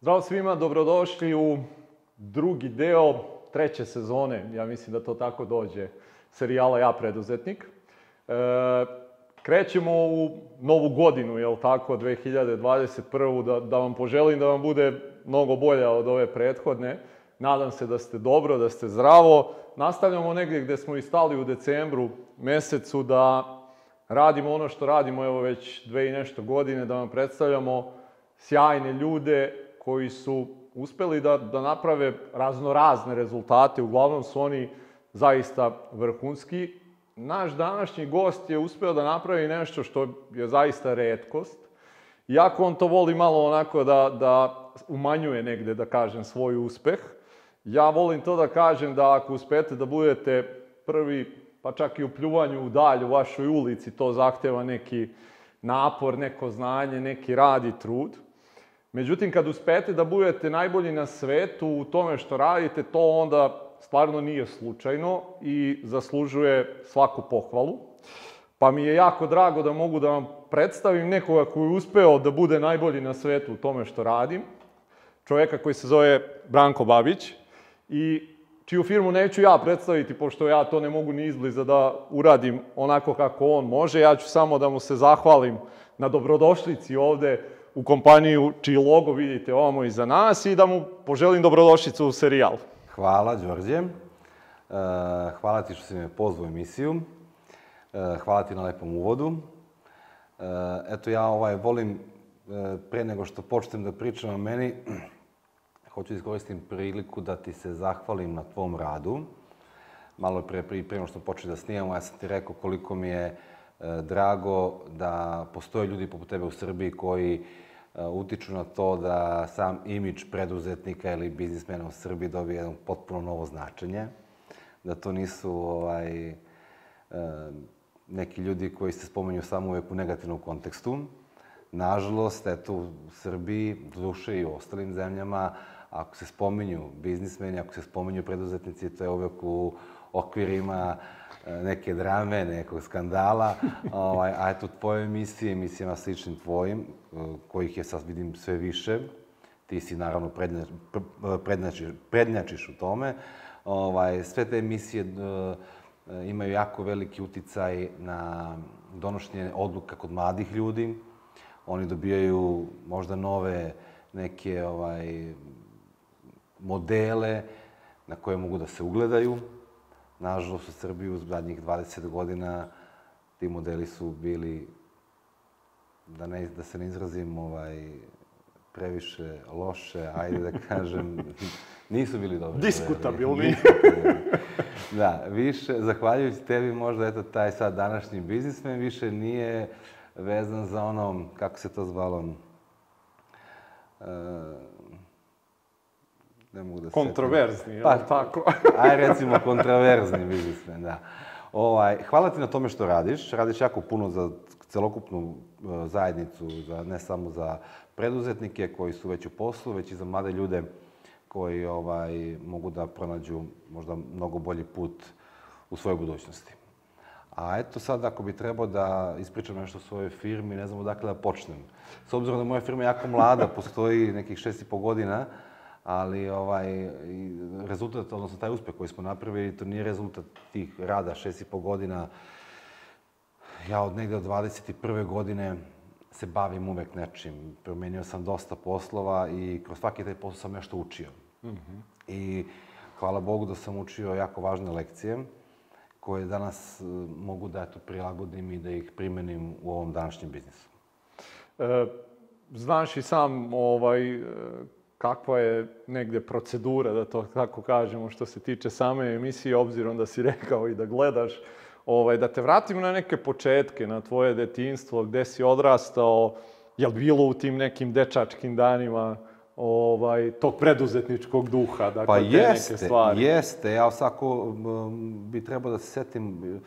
Zdravo svima, dobrodošli u drugi deo treće sezone, ja mislim da to tako dođe, serijala Ja preduzetnik. E, krećemo u novu godinu, jel tako, 2021. Da, da vam poželim da vam bude mnogo bolja od ove prethodne. Nadam se da ste dobro, da ste zdravo. Nastavljamo negdje gde smo i stali u decembru mesecu da radimo ono što radimo evo već dve i nešto godine, da vam predstavljamo sjajne ljude koji su uspeli da, da naprave raznorazne rezultate, uglavnom su oni zaista vrhunski. Naš današnji gost je uspeo da napravi nešto što je zaista redkost, iako on to voli malo onako da, da umanjuje negde, da kažem, svoj uspeh. Ja volim to da kažem da ako uspete da budete prvi, pa čak i u pljuvanju u dalj u vašoj ulici, to zahteva neki napor, neko znanje, neki rad i trud. Međutim, kad uspete da budete najbolji na svetu u tome što radite, to onda stvarno nije slučajno i zaslužuje svaku pohvalu. Pa mi je jako drago da mogu da vam predstavim nekoga koji je uspeo da bude najbolji na svetu u tome što radim. Čoveka koji se zove Branko Babić i čiju firmu neću ja predstaviti, pošto ja to ne mogu ni izbliza da uradim onako kako on može. Ja ću samo da mu se zahvalim na dobrodošlici ovde u kompaniju čiji logo vidite ovamo iza nas i da mu poželim dobrodošlicu u serijal. Hvala, Đorđe. E, hvala ti što si me pozvao u emisiju. E, hvala ti na lepom uvodu. E, eto, ja ovaj, volim, pre nego što počnem da pričam o meni, hoću da iskoristim priliku da ti se zahvalim na tvom radu. Malo pre, pre, pre što počeli da snimamo, ja sam ti rekao koliko mi je drago da postoje ljudi poput tebe u Srbiji koji utiču na to da sam imidž preduzetnika ili biznismena u Srbiji dobije jedno potpuno novo značenje. Da to nisu ovaj, neki ljudi koji se spomenju samo uvek u negativnom kontekstu. Nažalost, eto, u Srbiji, duše i u ostalim zemljama, ako se spominju biznismeni, ako se spominju preduzetnici, to je uvek u okvirima neke drame, nekog skandala, ovaj, a eto, tvoje emisije, emisijama sličnim tvojim, kojih je sad vidim sve više, ti si naravno prednjač, prednjačiš, prednjačiš u tome, ovaj, sve te emisije imaju jako veliki uticaj na donošenje odluka kod mladih ljudi. Oni dobijaju možda nove neke ovaj, modele na koje mogu da se ugledaju. Nažalost, u Srbiji u zadnjih 20 godina ti modeli su bili, da, ne, da se ne izrazim ovaj, previše loše, ajde da kažem, nisu bili dobri. Diskutabilni. da, više, zahvaljujući tebi možda, eto, taj sad današnji biznismen više nije vezan za ono, kako se to zvalo, uh, ne mogu da se... Kontroverzni, je pa, tako? aj recimo kontroverzni biznismen, da. Ovaj, hvala ti na tome što radiš. Radiš jako puno za celokupnu uh, zajednicu, za, ne samo za preduzetnike koji su već u poslu, već i za mlade ljude koji ovaj, mogu da pronađu možda mnogo bolji put u svojoj budućnosti. A eto sad, ako bi trebao da ispričam nešto o svojoj firmi, ne znam odakle da počnem. S obzirom da moja firma je jako mlada, postoji nekih šest i po godina, ali ovaj, rezultat, odnosno taj uspeh koji smo napravili, to nije rezultat tih rada šest i po godina. Ja od negde od 21. godine se bavim uvek nečim. Promenio sam dosta poslova i kroz svaki taj posao sam nešto učio. Mm -hmm. I hvala Bogu da sam učio jako važne lekcije koje danas e, mogu da eto, prilagodim i da ih primenim u ovom današnjem biznisu. E, znaš i sam ovaj, kakva je negde procedura, da to tako kažemo, što se tiče same emisije, obzirom da si rekao i da gledaš, ovaj, da te vratim na neke početke, na tvoje detinstvo, gde si odrastao, je li bilo u tim nekim dečačkim danima ovaj, tog preduzetničkog duha, dakle, pa te jeste, neke stvari? jeste. Ja svako bi trebao da se setim,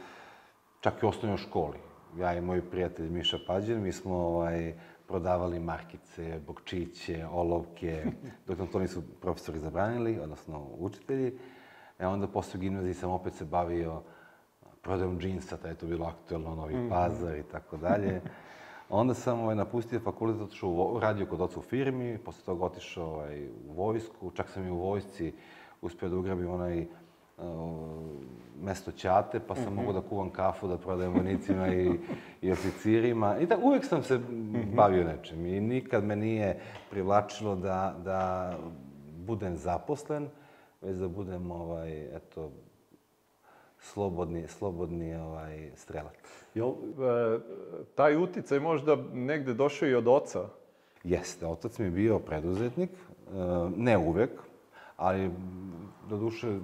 čak i u osnovnoj školi. Ja i moj prijatelj Miša Pađen, mi smo ovaj, prodavali markice, bokčiće, olovke, dok nam to nisu profesori zabranili, odnosno učitelji. E onda posle gimnazije sam opet se bavio prodajom džinsa, tada je to bilo aktuelno, Novi mm -hmm. Pazar i tako dalje. Onda sam ovaj, napustio fakultet, otišao radio kod oca u firmi, posle toga otišao ovaj, u vojsku, čak sam i u vojsci uspio da ugrabim onaj mesto ćate, pa sam mogao da kuvam kafu, da prodajem vojnicima i, i oficirima. I tako, uvek sam se bavio nečim i nikad me nije privlačilo da, da budem zaposlen, već da budem, ovaj, eto, slobodni, slobodni ovaj, strelac. Jel, e, taj uticaj možda negde došao i od oca? Jeste, otac mi je bio preduzetnik, e, ne uvek, ali do duše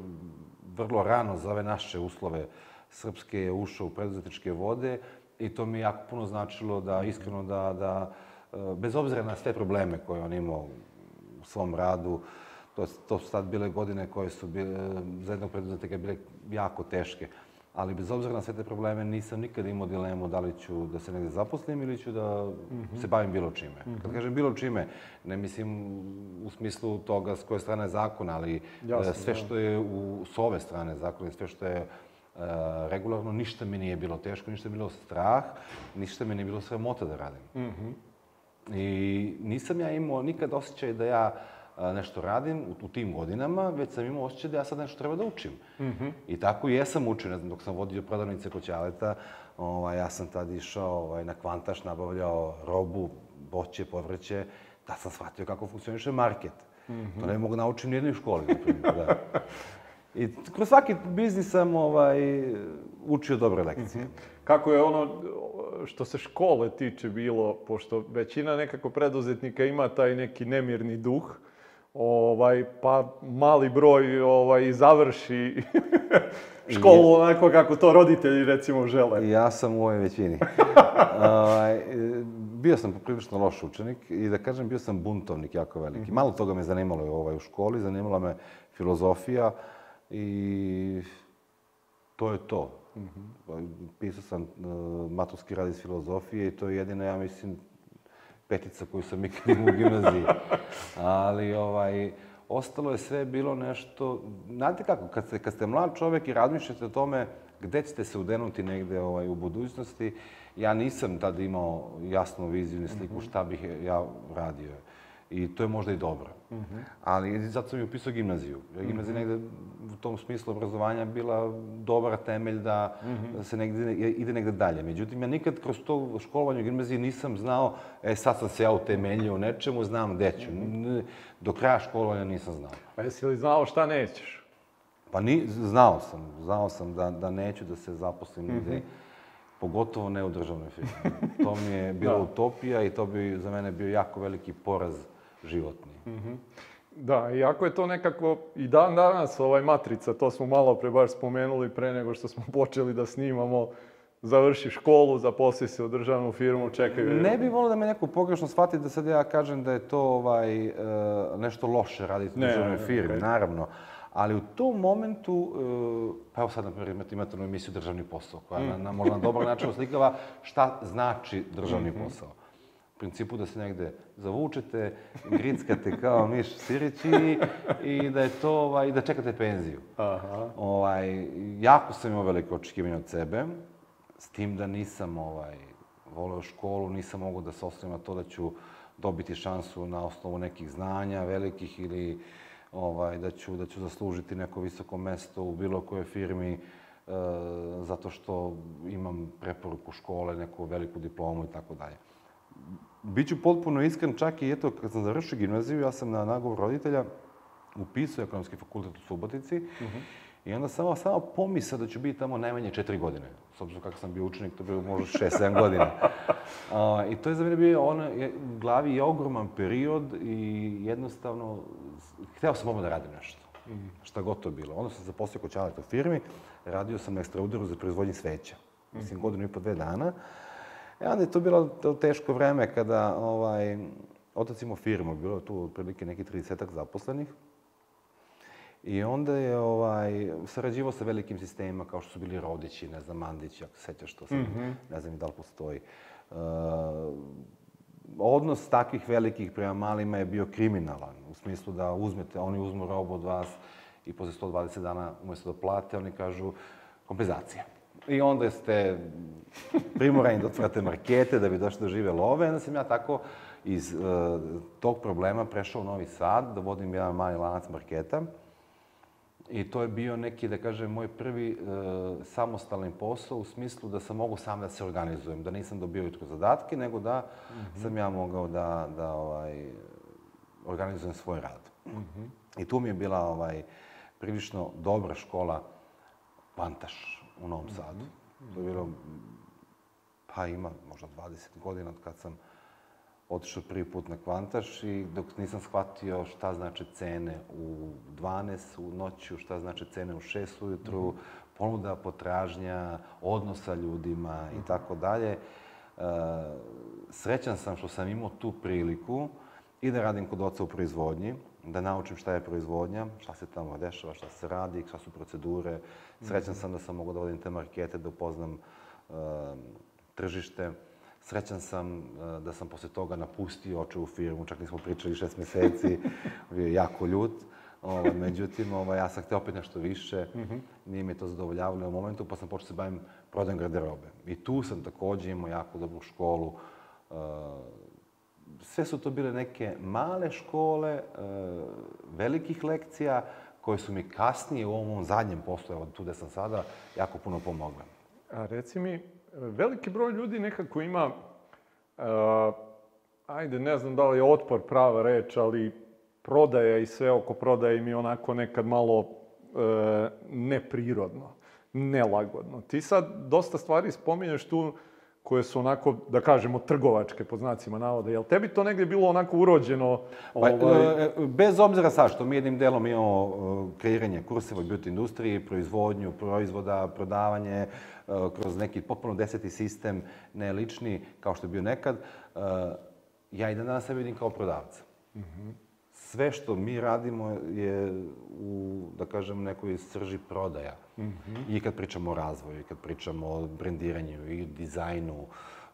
vrlo rano za ove naše uslove srpske je ušao u preduzetničke vode i to mi je jako puno značilo da iskreno da, da e, bez obzira na sve probleme koje on imao u svom radu, to, to su tad bile godine koje su bile, za jednog preduzetnika bile jako teške. Ali bez obzira na sve te probleme nisam nikad imao dilemu da li ću da se negde zaposlim ili ću da se bavim bilo čime. Kad kažem bilo čime, ne mislim u smislu toga s koje strane zakona, ali e, sve što je u, s ove strane zakona, i sve što je e, regularno, ništa mi nije bilo teško, ništa mi nije bilo strah, ništa mi nije bilo sramota da radim. I nisam ja imao nikad osjećaj da ja a, nešto radim u, u tim godinama, već sam imao osjećaj da ja sad nešto treba da učim. I tako i jesam učio, ne znam, dok sam vodio prodavnice kod Ćaleta, ovaj, ja sam tad išao ovaj, na kvantaš, nabavljao robu, voće, povrće, da sam shvatio kako funkcioniše market. To ne mogu naučiti u nijednoj školi, na primjer, da. I kroz svaki biznis sam ovaj, učio dobre lekcije. Kako je ono što se škole tiče bilo, pošto većina nekako preduzetnika ima taj neki nemirni duh, ovaj, pa mali broj ovaj, završi školu onako kako to roditelji recimo žele. Ja sam u ovoj većini. Ovaj, bio sam poprilično loš učenik i da kažem bio sam buntovnik jako veliki. Malo toga me zanimalo je ovaj, u školi, zanimala me filozofija i to je to. Pisao sam uh, maturski rad iz filozofije i to je jedina, ja mislim, petica koju sam ikad imao u gimnaziji. Ali, ovaj, ostalo je sve bilo nešto... Znate kako, kad ste, kad ste mlad čovek i razmišljate o tome gde ćete se udenuti negde ovaj, u budućnosti, ja nisam tad imao jasnu viziju ni sliku šta bih ja radio. I to je možda i dobro. Ali zato sam i upisao gimnaziju. Gimnazija negde u tom smislu obrazovanja bila dobar temelj da da se negde, ide negde dalje. Međutim, ja nikad kroz to školovanje u gimnaziji nisam znao, e sad sam se ja utemeljio u nečemu, znam gde ću. Do kraja školovanja nisam znao. Pa jesi li znao šta nećeš? Pa ni, znao sam, znao sam da, da neću da se zaposlim nigde, pogotovo ne u državnoj firmi. To mi je bila utopija i to bi za mene bio jako veliki poraz životni. Da, iako je to nekako i dan danas ovaj matrica, to smo malo pre baš spomenuli pre nego što smo počeli da snimamo, završi školu, zaposli se u državnu firmu, čekaju. Ne bi volio da me neko pogrešno shvati da sad ja kažem da je to ovaj, e, nešto loše raditi u državnoj ne, ne, firmi, ne. naravno. Ali u tom momentu, e, pa evo sad, na primjer, imate, imate onu emisiju Državni posao, koja na, na, možda na dobar način oslikava šta znači državni posao. U principu da se negde zavučete, grickate kao miš sirići i, i da je to, ovaj, da čekate penziju. Aha. Ovaj, jako sam imao veliko očekivanje od sebe, s tim da nisam ovaj, voleo školu, nisam mogao da se osnovim na to da ću dobiti šansu na osnovu nekih znanja velikih ili ovaj, da, ću, da ću zaslužiti neko visoko mesto u bilo kojoj firmi e, zato što imam preporuku škole, neku veliku diplomu i tako dalje. Biću potpuno iskren, čak i eto, kad sam završio gimnaziju, ja sam na nagovor roditelja upisao ekonomski fakultet u Subotici i onda samo, samo pomisao da ću biti tamo najmanje četiri godine. S obzirom kako sam bio učenik, to je bilo možda šest, sedam godina. A, I to je za mene bio ono, je, u glavi je ogroman period i jednostavno, hteo sam odmah da radim nešto. Šta god to bilo. Onda sam zaposlio kod Ćaleta u firmi, radio sam na ekstrauderu za proizvodnje sveća. Mislim, godinu i po dve dana. I onda je to bilo to teško vreme kada ovaj, otac imao firmu, bilo je tu otprilike neki 30 zaposlenih. I onda je ovaj, sarađivao sa velikim sistemima kao što su bili Rodići, ne znam, Mandići, ako se sećaš to sad, ne znam i da li postoji. E, odnos takvih velikih prema malima je bio kriminalan, u smislu da uzmete, oni uzmu robu od vas i posle 120 dana umjesto da plate, oni kažu kompenzacija. I onda ste primorani da otvarate markete da bi došli do žive love. Onda sam ja tako iz uh, tog problema prešao u Novi Sad da vodim jedan mali lanac marketa. I to je bio neki, da kažem, moj prvi e, samostalni posao u smislu da sam mogu sam da se organizujem, da nisam dobio jutro zadatke, nego da mm -hmm. sam ja mogao da, da ovaj, organizujem svoj rad. Mm -hmm. I tu mi je bila ovaj, prilično dobra škola Pantaš u Novom Sadu. -hmm. To je bilo, pa ima možda 20 godina od kad sam otišao prvi put na kvantaš i dok nisam shvatio šta znači cene u 12 u noću, šta znači cene u 6 ujutru, mm -hmm. ponuda, potražnja, odnos sa ljudima i tako dalje. E, srećan sam što sam imao tu priliku i da radim kod oca u proizvodnji, da naučim šta je proizvodnja, šta se tamo dešava, šta se radi, šta su procedure. Srećan sam da sam mogao da vodim te markete, da upoznam uh, tržište. Srećan sam uh, da sam posle toga napustio očevu firmu, čak nismo pričali šest meseci, bio jako ljut. Ovaj, međutim, ovaj, ja sam hteo opet nešto više, mm -hmm. nije mi to zadovoljavalo u momentu, pa sam počeo da se bavim prodajem garderobe. I tu sam takođe imao jako dobru školu, uh, sve su to bile neke male škole, e, velikih lekcija, koje su mi kasnije u ovom zadnjem poslu, evo tu gde sam sada, jako puno pomogle. A reci mi, veliki broj ljudi nekako ima, uh, ajde, ne znam da li je otpor prava reč, ali prodaja i sve oko prodaje je onako nekad malo uh, neprirodno, nelagodno. Ti sad dosta stvari spominješ tu koje su onako, da kažemo, trgovačke, po znacima navoda. Jel tebi to negde bilo onako urođeno? Pa, ovaj... E, bez obzira sa što mi jednim delom imamo e, kreiranje kurseva beauty industriji, proizvodnju proizvoda, prodavanje, e, kroz neki potpuno deseti sistem, ne lični, kao što je bio nekad, ja i danas sebe vidim kao prodavca. Mm -hmm sve što mi radimo je u, da kažem, nekoj srži prodaja. Mm -hmm. I kad pričamo o razvoju, i kad pričamo o brendiranju, i dizajnu,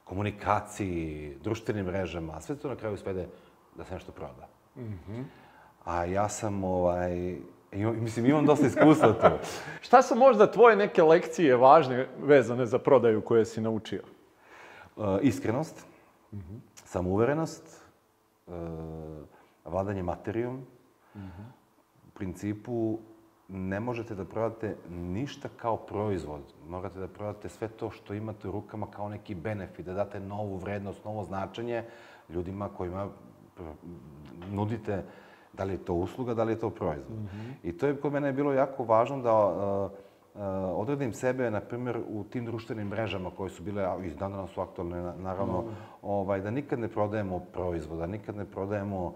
komunikaciji, društvenim mrežama, sve to na kraju svede da se nešto proda. Mm -hmm. A ja sam, ovaj, imam, mislim, imam dosta iskustva tu. Šta su možda tvoje neke lekcije važne vezane za prodaju koje si naučio? Uh, iskrenost, mm -hmm. samouverenost, uh, vladanje materijom. Mm -hmm. U principu, ne možete da prodate ništa kao proizvod. Morate da prodate sve to što imate u rukama kao neki benefit, da date novu vrednost, novo značenje ljudima kojima nudite da li je to usluga, da li je to proizvod. Mm -hmm. I to je kod mene je bilo jako važno da uh, uh, odredim sebe, na primjer, u tim društvenim mrežama koje su bile, danas su aktualne, naravno, mm -hmm. ovaj, da nikad ne prodajemo proizvod, da nikad ne prodajemo Uh,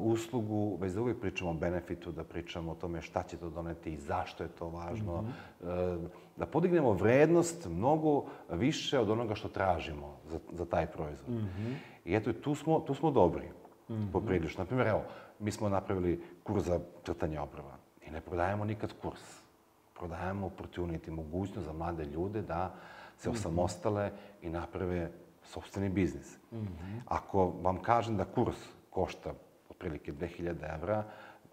uslugu, već da uvijek pričamo o benefitu, da pričamo o tome šta će to doneti i zašto je to važno, mm -hmm. da podignemo vrednost mnogo više od onoga što tražimo za, za taj proizvod. Mm -hmm. I eto, tu smo, tu smo dobri, mm -hmm. poprilično. Naprimjer, evo, mi smo napravili kurs za crtanje obrva i ne prodajemo nikad kurs. Prodajemo opportunity, mogućnost za mlade ljude da se mhm. osamostale i naprave sobstveni biznis. Mm -hmm. Ako vam kažem da kurs košta otprilike 2000 evra,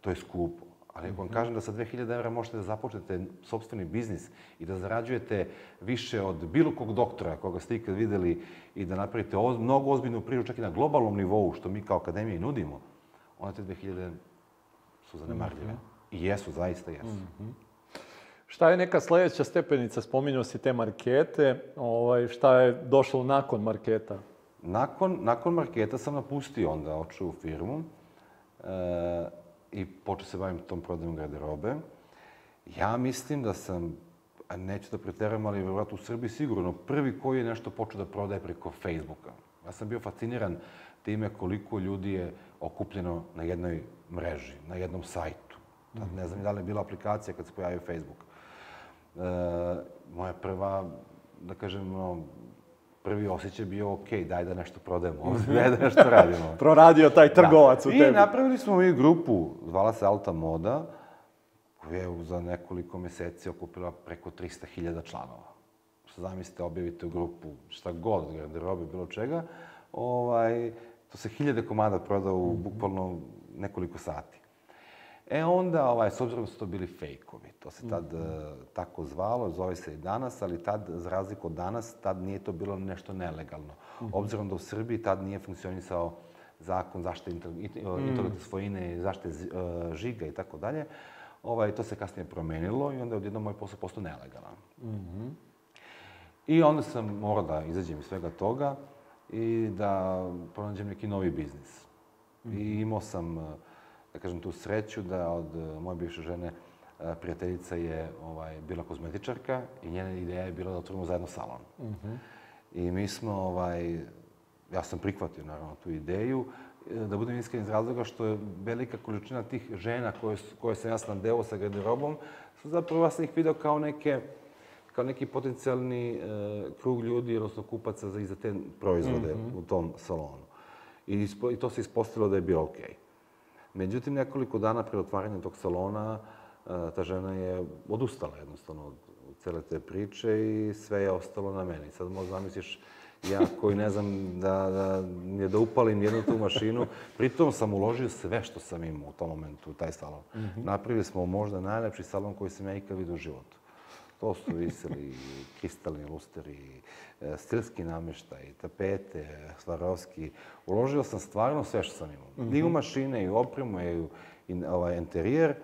to je skupo. Ali ako vam mhm. kažem da sa 2000 evra možete da započnete sobstveni biznis i da zarađujete više od bilo kog doktora koga ste ikad videli i da napravite oz, mnogo ozbiljnu priču čak i na globalnom nivou, što mi kao akademija i nudimo, onda te 2000 su zanemarljive. Mm -hmm. I jesu, zaista jesu. Mm -hmm. Šta je neka sledeća stepenica? Spominjao si te markete. Ovaj, šta je došlo nakon marketa? Nakon, nakon marketa sam napustio onda oču firmu i počeo se bavim tom prodajom garderobe. Ja mislim da sam, a neću da preteram, ali vjerojatno u Srbiji sigurno, prvi koji je nešto počeo da prodaje preko Facebooka. Ja sam bio fasciniran time koliko ljudi je okupljeno na jednoj mreži, na jednom sajtu. Tad ne znam da li je bila aplikacija kad se pojavio Facebook. E, moja prva, da kažem, prvi osjećaj bio, ok, daj da nešto prodajemo ovde, daj da nešto radimo. Proradio taj trgovac da. u tebi. I napravili smo mi grupu, zvala se Alta Moda, koja je za nekoliko meseci okupila preko 300.000 članova. Što zamislite, objavite u grupu šta god, garderobe, bilo čega, ovaj, to se hiljade komada proda u bukvalno nekoliko sati. E onda, ovaj, s obzirom da su to bili fejkovi, to se tad mm. tako zvalo, zove se i danas, ali tad, za razliku od danas, tad nije to bilo nešto nelegalno. Mm. Obzirom da u Srbiji tad nije funkcionisao zakon zaštite intelektualne mm. svojine, zaštite uh, žiga i tako dalje, ovaj, to se kasnije promenilo i onda je odjednom moj posao postao nelegalan. Mm -hmm. I onda sam morao da izađem iz svega toga i da pronađem neki novi biznis. Mm -hmm. I imao sam, da kažem, tu sreću da od moje bivše žene prijateljica je ovaj, bila kozmetičarka i njena ideja je bila da otvorimo zajedno salon. Mm -hmm. I mi smo, ovaj, ja sam prihvatio naravno tu ideju, da budem iskren iz razloga što je velika količina tih žena koje, koje sam ja snadeo sa garderobom, su zapravo ja sam ih video kao neke kao neki potencijalni e, krug ljudi, odnosno kupaca za, i za te proizvode mm -hmm. u tom salonu. I, ispo, I to se ispostavilo da je bilo okej. Okay. Međutim, nekoliko dana pre otvaranja tog salona, e, ta žena je odustala jednostavno od, cele te priče i sve je ostalo na meni. Sad možda zamisliš ja koji ne znam da, da, je da upalim jednu tu mašinu. Pritom sam uložio sve što sam imao u tom momentu u taj salon. Mm -hmm. Napravili smo možda najlepši salon koji sam ja ikad vidio u životu. To su viseli kristalni lusteri, stilski namještaj, tapete, Svarovski. Uložio sam stvarno sve što sam imao. Mm -hmm. I u mašine, i u opremu, i u i, ovaj, interijer.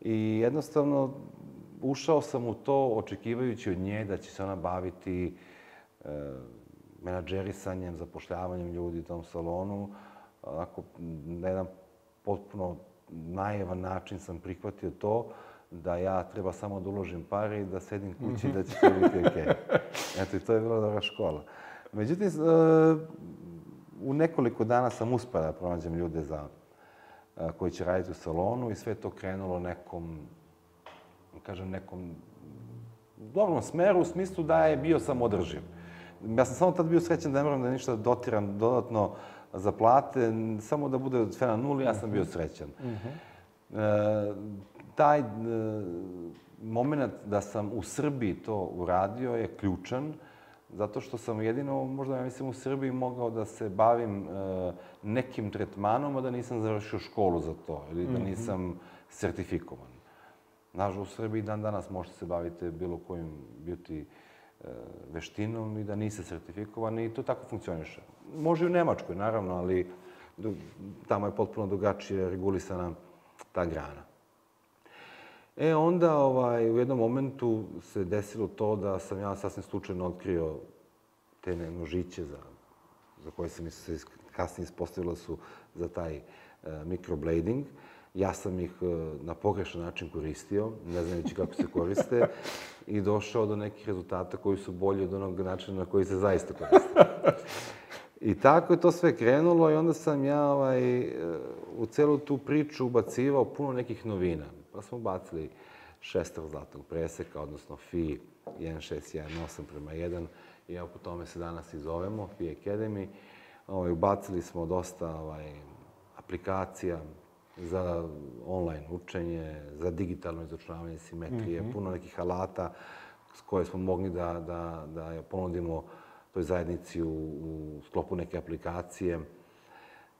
I jednostavno ušao sam u to očekivajući od nje da će se ona baviti e, menadžerisanjem, zapošljavanjem ljudi u tom salonu. Onako, na jedan potpuno naivan način sam prihvatio to da ja treba samo da uložim pare i da sedim kući da će sve biti okej. Okay. Eto, i to je bila dobra škola. Međutim, e, u nekoliko dana sam uspela da pronađem ljude za, e, koji će raditi u salonu i sve to krenulo nekom, kažem, nekom dobrom smeru, u smislu da je bio sam održiv. Ja sam samo tad bio srećan da ne moram da ništa dotiram dodatno za plate, samo da bude sve na nuli, ja sam bio srećan. Mm -hmm. e, taj e, moment da sam u Srbiji to uradio je ključan, zato što sam jedino, možda ja mislim, u Srbiji mogao da se bavim e, nekim tretmanom, a da nisam završio školu za to, ili da mhm. nisam sertifikovan. Nažalost, u Srbiji dan danas možete se baviti bilo kojim beauty E, veštinom i da niste sertifikovani i to tako funkcioniše. Može i u Nemačkoj, naravno, ali tamo je potpuno drugačije regulisana ta grana. E, onda ovaj, u jednom momentu se desilo to da sam ja sasvim slučajno otkrio te nožiće za, za koje se mi se kasnije ispostavilo su za taj uh, microblading. Ja sam ih e, na pogrešan način koristio, ne znajući kako se koriste, i došao do nekih rezultata koji su bolji od onog načina na koji se zaista koriste. I tako je to sve krenulo i onda sam ja ovaj, e, u celu tu priču ubacivao puno nekih novina. Pa smo bacili šestor zlatnog preseka, odnosno FI 1618 prema 1, i ja po tome se danas i zovemo, FI Academy. Ovaj, ubacili smo dosta ovaj, aplikacija, za online učenje, za digitalno izučavanje simetrije, mm -hmm. puno nekih alata s koje smo mogli da, da, da ponudimo toj zajednici u, u sklopu neke aplikacije.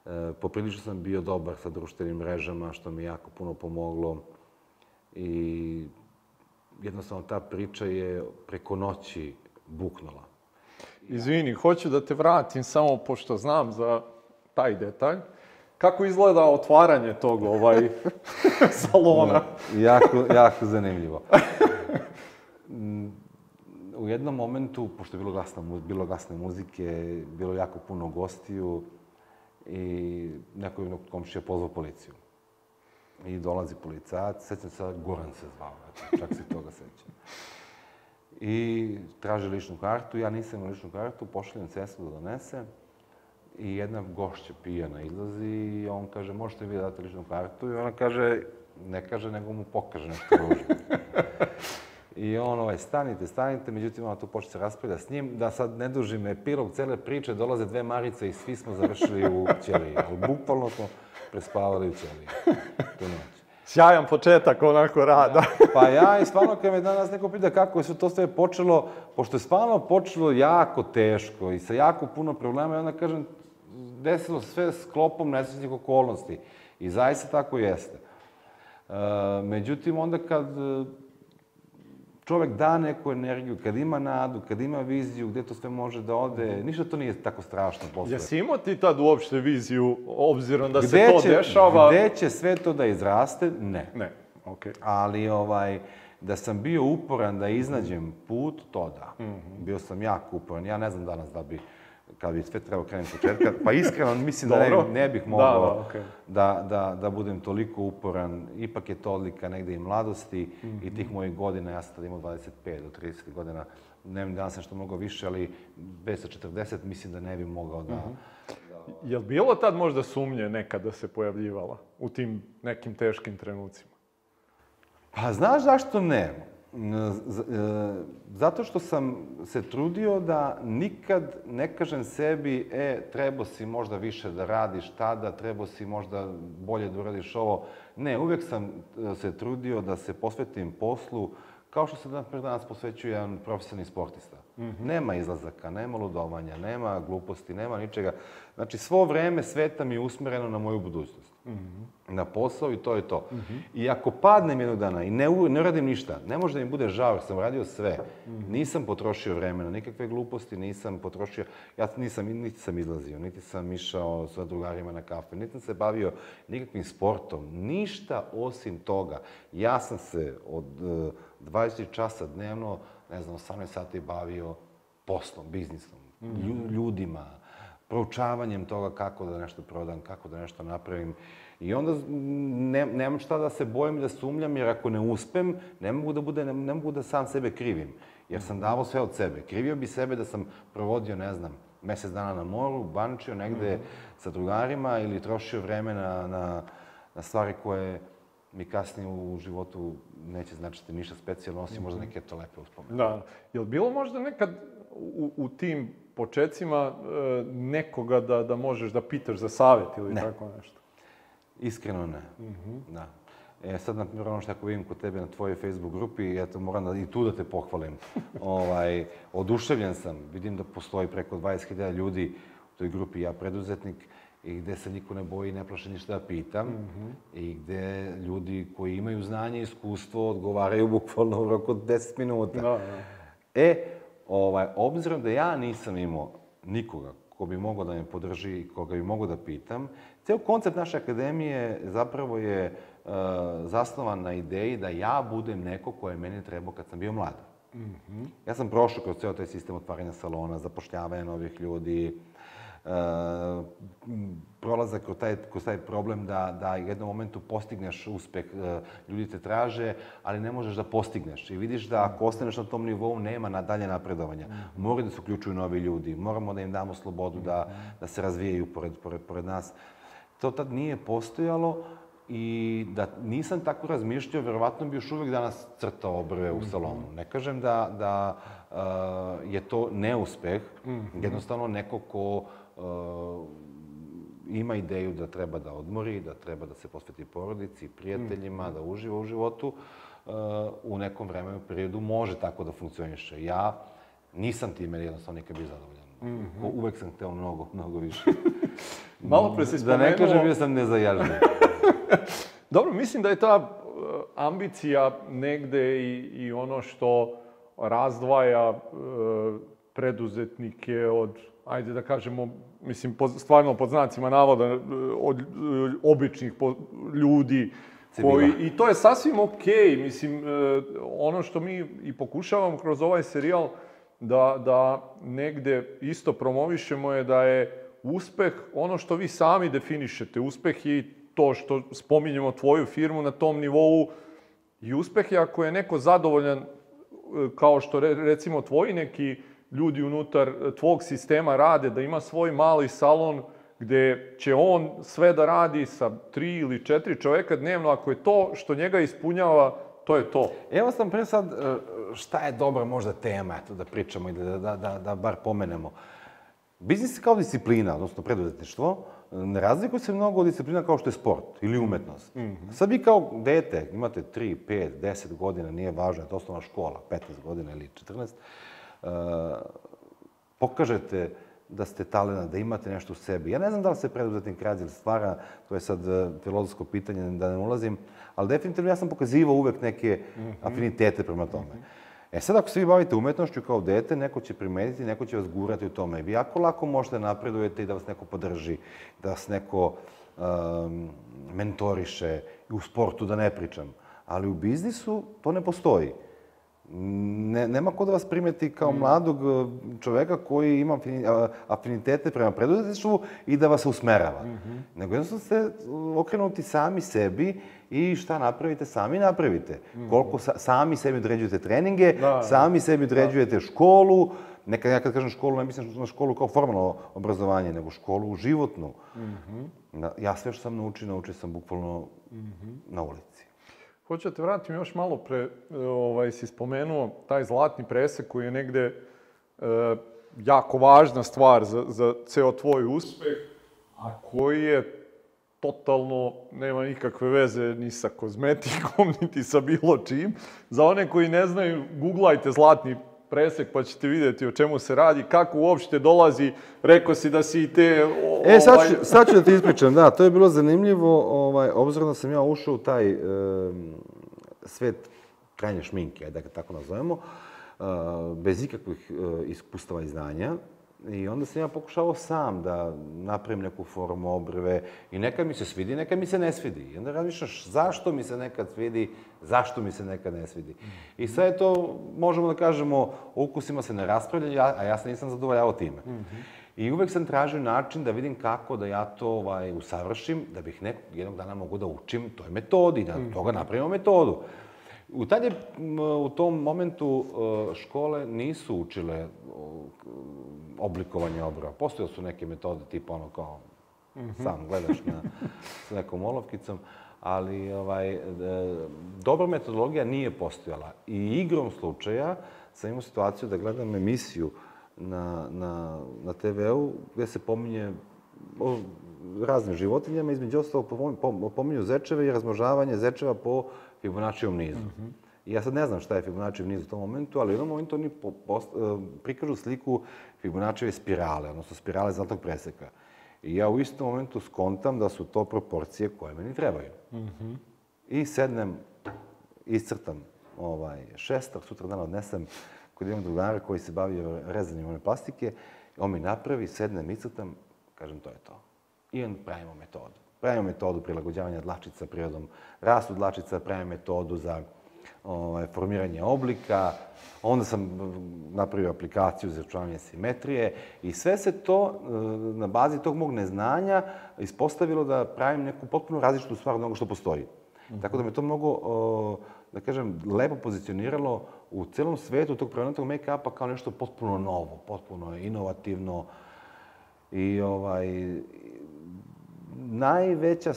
E, poprilično sam bio dobar sa društvenim mrežama, što mi jako puno pomoglo. I jednostavno ta priča je preko noći buknula. Izvini, hoću da te vratim samo pošto znam za taj detalj. Kako izgleda otvaranje tog ovaj salona? jako, jako zanimljivo. U jednom momentu, pošto je bilo, glasna, bilo glasne muzike, bilo jako puno gostiju i neko jednog komšija pozvao policiju. I dolazi policajac, sećam se, Goran se zvao, čak se toga sećam. I traže ličnu kartu, ja nisam imao ličnu kartu, pošaljem cestu da donese i jedna gošća pijana izlazi i on kaže, možete vi da date ličnu kartu? I ona kaže, ne kaže, nego mu pokaže nešto ružno. I on, ovaj, stanite, stanite, međutim, ona tu počne se raspravlja s njim, da sad ne dužim epilog cele priče, dolaze dve Marice i svi smo završili u ćeliji. Ali bukvalno smo prespavali u ćeliji tu noć. Sjajan početak onako rada. Da. Pa ja i stvarno kad me danas neko pita kako je sve to sve počelo, pošto je stvarno počelo jako teško i sa jako puno problema, i onda kažem, desilo sve sklopom nesrećnih okolnosti. I zaista tako jeste. međutim, onda kad e, čovek da neku energiju, kad ima nadu, kad ima viziju gde to sve može da ode, ništa to nije tako strašno posle. Jesi imao ti tad uopšte viziju, obzirom da gde se to će, dešava? Gde će sve to da izraste? Ne. Ne, okej. Okay. Ali, ovaj, da sam bio uporan da iznađem put, to da. Mm -hmm. Bio sam jako uporan. Ja ne znam danas da bi kad bi sve trebao krenuti početka, pa iskreno mislim da ne, ne bih da, mogao da, da, okay. da, da, da budem toliko uporan. Ipak je to odlika negde i mladosti mm -hmm. i tih mojih godina. Ja sam tada imao 25 do 30 godina. Ne znam danas nešto mnogo više, ali bez 40 mislim da ne bih mogao da... Mm -hmm. da... Je li bilo tad možda sumnje nekada da se pojavljivala u tim nekim teškim trenucima? Pa znaš zašto ne? E, zato što sam se trudio da nikad ne kažem sebi, e, trebao si možda više da radiš tada, trebao si možda bolje da uradiš ovo. Ne, uvek sam e, se trudio da se posvetim poslu, kao što se danas posvećuje jedan profesionalni sportista. Mm -hmm. Nema izlazaka, nema ludovanja, nema gluposti, nema ničega. Znači, svo vreme sveta mi je usmereno na moju budućnost. Mm -hmm. Na posao i to je to. Mm -hmm. I ako padnem jednog dana i ne, ne radim ništa, ne može da mi bude žao jer sam radio sve. Mm -hmm. Nisam potrošio vremena, nikakve gluposti nisam potrošio. Ja nisam, niti sam izlazio, niti sam išao sa drugarima na kafe, niti sam se bavio nikakvim sportom. Ništa osim toga. Ja sam se od uh, 20 časa dnevno, ne znam, 18 sati bavio poslom, biznisom, mm -hmm. ljudima, proučavanjem toga kako da nešto prodam, kako da nešto napravim. I onda ne, nemam šta da se bojim da sumljam, jer ako ne uspem, ne mogu da, bude, ne, ne mogu da sam sebe krivim. Jer sam davao sve od sebe. Krivio bi sebe da sam provodio, ne znam, mesec dana na moru, bančio negde mm -hmm. sa drugarima ili trošio vreme na, na, na stvari koje mi kasnije u životu neće značiti ništa specijalno, osim mm -hmm. možda neke to lepe uspomene. Da. Je li bilo možda nekad u, u tim početcima e, nekoga da, da možeš da pitaš za savjet ili ne. tako nešto? Iskreno ne. Mm -hmm. Da. E, sad, na primjer, ono što ako vidim kod tebe na tvojoj Facebook grupi, eto, moram da i tu da te pohvalim. ovaj, oduševljen sam. Vidim da postoji preko 20.000 ljudi u toj grupi Ja preduzetnik i gde se niko ne boji i ne plaše ništa da pitam mm -hmm. i gde ljudi koji imaju znanje i iskustvo odgovaraju bukvalno u roku 10 minuta. Da, da. E, ovaj, obzirom da ja nisam imao nikoga ko bi mogao da me podrži i koga bi mogao da pitam, ceo koncept naše akademije zapravo je uh, zasnovan na ideji da ja budem neko ko je meni trebao kad sam bio mlad. Mm -hmm. Ja sam prošao kroz ceo taj sistem otvaranja salona, zapošljavanja novih ljudi, uh, prolazak kroz taj, kroz taj problem da, da u jednom momentu postigneš uspeh, uh, ljudi te traže, ali ne možeš da postigneš. I vidiš da ako ostaneš na tom nivou, nema na dalje napredovanja. Moraju da se uključuju novi ljudi, moramo da im damo slobodu da, da se razvijaju pored, pored, pored nas. To tad nije postojalo i da nisam tako razmišljao, verovatno bi još uvek danas crtao brve u salonu. Ne kažem da, da uh, je to neuspeh, -hmm. jednostavno neko ko uh, ima ideju da treba da odmori, da treba da se posveti porodici, prijateljima, mm. da uživa u životu, uh, u nekom vremenu periodu može tako da funkcioniše. Ja nisam time jednostavno nikad bio zadovoljan. Mm -hmm. Uvek sam hteo mnogo, mnogo više. Malo pre si spomenuo... Da ne kažem, bio sam nezajažen. Dobro, mislim da je ta uh, ambicija negde i, i ono što razdvaja uh, preduzetnike od, ajde da kažemo, mislim, po, stvarno pod znacima navoda, e, od e, običnih po, ljudi, koji, i to je sasvim okej, okay. mislim, e, ono što mi i pokušavamo kroz ovaj serijal, da, da negde isto promovišemo je da je uspeh ono što vi sami definišete. Uspeh je to što spominjemo tvoju firmu na tom nivou i uspeh je ako je neko zadovoljan kao što recimo tvoji neki ljudi unutar tvog sistema rade, da ima svoj mali salon gde će on sve da radi sa tri ili četiri čoveka dnevno, ako je to što njega ispunjava, to je to. Evo sam pre sad, e, šta je dobra možda tema, eto, da pričamo i da, da, da, da bar pomenemo. Biznis kao disciplina, odnosno preduzetništvo, ne razlikuje se mnogo od disciplina kao što je sport ili umetnost. Mm -hmm. Sad vi kao dete, imate 3, 5, 10 godina, nije važno, je to osnovna škola, 15 godina ili 14, uh, pokažete da ste talena, da imate nešto u sebi. Ja ne znam da li se preduzetnik radi ili stvara, to je sad e, filozofsko pitanje, da ne ulazim, ali definitivno ja sam pokazivao uvek neke afinitete prema tome. E sad, ako se vi bavite umetnošću kao dete, neko će primetiti, neko će vas gurati u tome. Vi jako lako možete napredujete i da vas neko podrži, da vas neko um, mentoriše, u sportu da ne pričam. Ali u biznisu to ne postoji. Ne, nema ko da vas primeti kao mladog e, čoveka koji ima afinitete prema preduzetništvu i da vas usmerava. Mm -hmm. Nego jednostavno ste okrenuti sami sebi i šta napravite, sami napravite. Mm -hmm. Koliko sa, sami sebi određujete treninge, da, da. sami sebi određujete da. školu, Nekad ja kad kažem školu, ne mislim na školu kao formalno obrazovanje, nego školu životnu. Mm -hmm. Ja sve što sam naučio, naučio sam bukvalno mm -hmm. na ulici. Hoću da te vratim još malo pre, ovaj, si spomenuo taj zlatni presek koji je negde e, jako važna stvar za, za ceo tvoj uspeh, a koji je totalno nema nikakve veze ni sa kozmetikom, niti sa bilo čim. Za one koji ne znaju, googlajte zlatni presek pa ćete vidjeti o čemu se radi, kako uopšte dolazi, rekao si da si i te... O, e, sad ću, ovaj- sad ću da ti ispričam, da, to je bilo zanimljivo, ovaj, obzirom da sam ja ušao u taj e, svet krajnje šminke, da ga tako nazovemo, e, bez ikakvih e, iskustava i znanja, I onda sam ja pokušao sam da napravim neku formu obrve i neka mi se svidi, neka mi se ne svidi. I onda razmišljaš zašto mi se nekad svidi, zašto mi se nekad ne svidi. I sve to, možemo da kažemo, o ukusima se ne raspravlja, a ja se nisam zadovoljavao time. I uvek sam tražio način da vidim kako da ja to ovaj, usavršim, da bih nekog jednog dana mogu da učim toj metodi, da toga napravimo metodu. U, tad je, u tom momentu e, škole nisu učile oblikovanje obrova. Postojale su neke metode tipa ono kao sam gledaš na, s nekom olovkicom, ali ovaj, e, dobra metodologija nije postojala. I igrom slučaja sam imao situaciju da gledam emisiju na, na, na TV-u gde se pominje o raznim životinjama, između ostalog pominju zečeve i razmnožavanje zečeva po Fibonaccijevom nizu. Mm -hmm. I ja sad ne znam šta je Fibonaccijev niz u tom momentu, ali u jednom momentu oni po, post, uh, prikažu sliku Fibonaccijeve spirale, odnosno spirale zlatog preseka. I ja u istom momentu skontam da su to proporcije koje meni trebaju. Mm -hmm. I sednem, iscrtam ovaj, šestak, sutra dan odnesem kod jednog drugara koji se bavio rezanjem one plastike, on mi napravi, sednem, iscrtam, kažem to je to. I onda pravimo metodu. Pravimo metodu prilagođavanja dlačica prirodom rastu dlačica, pravimo metodu za ovaj, formiranje oblika, onda sam napravio aplikaciju za računavanje simetrije i sve se to e, na bazi tog mog neznanja ispostavilo da pravim neku potpuno različitu stvar od onoga što postoji. Mm -hmm. Tako da me to mnogo, da kažem, lepo pozicioniralo u celom svetu tog prevenatog make-upa kao nešto potpuno novo, potpuno inovativno i ovaj, najveća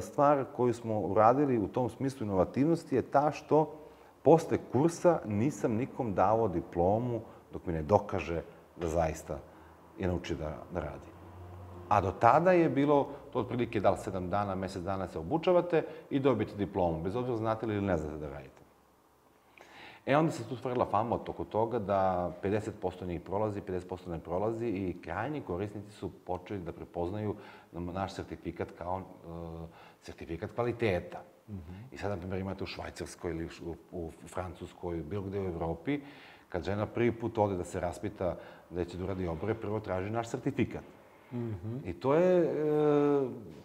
stvar koju smo uradili u tom smislu inovativnosti je ta što posle kursa nisam nikom davao diplomu dok mi ne dokaže da zaista je nauči da, da radi. A do tada je bilo to otprilike da li sedam dana, mesec dana se obučavate i dobijete diplomu, bez obzira znate li ili ne znate da radite. E, onda se tu stvorila fama oko toga da 50% njih prolazi, 50% ne prolazi i krajnji korisnici su počeli da prepoznaju naš sertifikat kao uh, sertifikat kvaliteta. Mm -hmm. I sad, na primjer, imate u Švajcarskoj ili u, u Francuskoj, bilo gde u Evropi, kad žena prvi put ode da se raspita da će da uradi obore, prvo traži naš sertifikat. Mm -hmm. I to je e,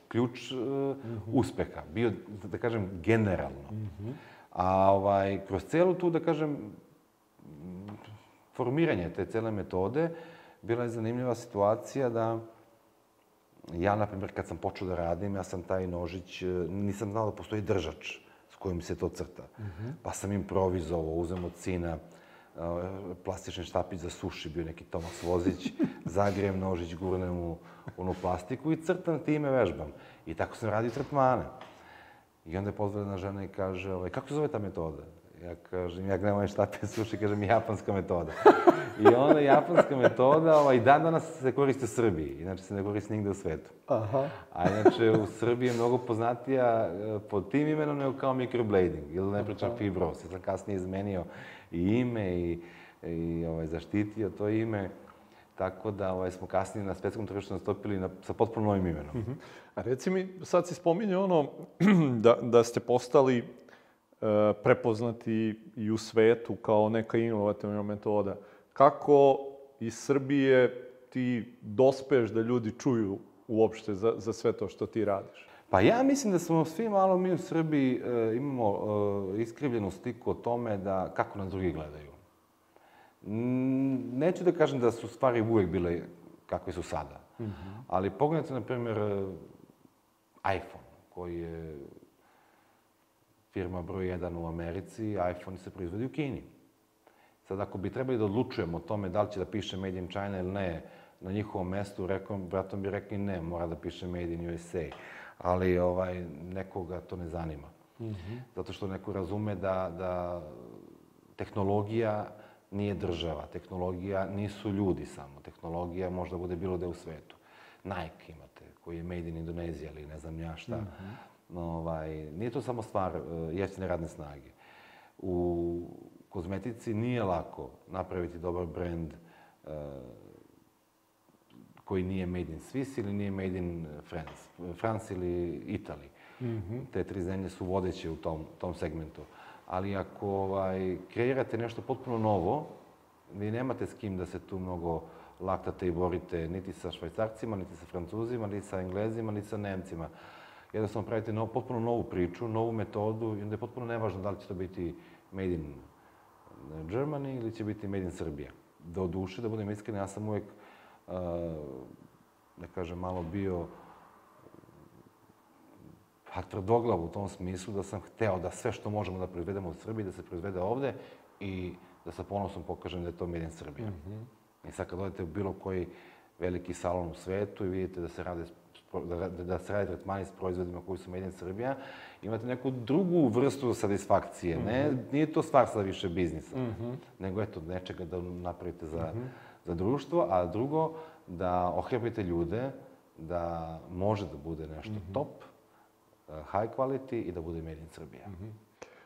ključ e, mm -hmm. uspeha, bio, da kažem, generalno. Mm -hmm. A ovaj, kroz celu tu, da kažem, formiranje te cele metode, bila je zanimljiva situacija da ja, na primjer, kad sam počeo da radim, ja sam taj nožić, nisam znao da postoji držač s kojim se to crta. Mm -hmm. Pa sam improvizovao, uzem od sina plastični štapić za suši, bio neki Tomas Vozić, zagrijem nožić, gurnem u onu plastiku i crtam time vežbam. I tako sam radio tretmane. I onda je pozvala žena i kaže, ovaj, kako se zove ta metoda? Ja kažem, ja gledam ovaj štape suši, kažem, japanska metoda. I onda japanska metoda, ovaj, dan danas se koriste u Srbiji, inače se ne koriste nigde u svetu. Aha. A inače u Srbiji je mnogo poznatija eh, pod tim imenom nego kao microblading, ili ne pričam fibros. Ja sam kasnije izmenio i ime i, i ovaj, zaštitio to ime. Tako da ovaj, smo kasnije na svetskom tržištu nastupili na, sa potpuno novim imenom. Mhm. A reci mi, sad si spominjao ono da, da ste postali prepoznati i u svetu kao neka inovativna metoda. Kako iz Srbije ti dospeš da ljudi čuju uopšte za, za sve to što ti radiš? Pa ja mislim da smo svi malo mi u Srbiji e, imamo e, iskrivljenu sliku o tome da kako nas drugi gledaju. Mm, neću da kažem da su stvari uvek bile kakve su sada. Mm -hmm. Ali pogledajte, na primjer, e, iPhone, koji je firma broj 1 u Americi, iPhone se proizvodi u Kini. Sad, ako bi trebali da odlučujemo o tome da li će da piše Made in China ili ne, na njihovom mestu, rekom, vratom bi rekli ne, mora da piše Made in USA. Ali ovaj, nekoga to ne zanima. Mm -hmm. Zato što neko razume da, da tehnologija nije država, tehnologija nisu ljudi samo, tehnologija možda bude bilo da u svetu. Nike imate, koji je made in Indonezija ili ne znam ja šta. Mm -hmm. Ovaj, nije to samo stvar uh, jeftine radne snage. U kozmetici nije lako napraviti dobar brend uh, koji nije made in Swiss ili nije made in France, France ili Italy. Mm -hmm. Te tri zemlje su vodeće u tom, tom segmentu. Ali ako ovaj, kreirate nešto potpuno novo, vi nemate s kim da se tu mnogo laktate i borite niti sa švajcarcima, niti sa francuzima, niti sa englezima, niti sa nemcima. Jednostavno pravite nov, potpuno novu priču, novu metodu i onda je potpuno nevažno da li će to biti made in Germany ili će biti made in Srbija. Do duše, da budem iskren, ja sam uvek, uh, da kažem, malo bio pa tvrdoglav u tom smislu da sam hteo da sve što možemo da proizvedemo u Srbiji, da se proizvede ovde i da sa ponosom pokažem da je to Made in Srbija. Mm -hmm. I sad kad odete u bilo koji veliki salon u svetu i vidite da se rade da, da se rade tretmani s proizvodima koji su Made in Srbija, imate neku drugu vrstu satisfakcije. Mm -hmm. Ne, nije to stvar sada više biznisa, mm -hmm. nego eto, nečega da napravite za, mm -hmm. za društvo, a drugo, da ohrebrite ljude da može da bude nešto mm -hmm. top, uh, high quality i da bude Made in Srbija. Mm -hmm.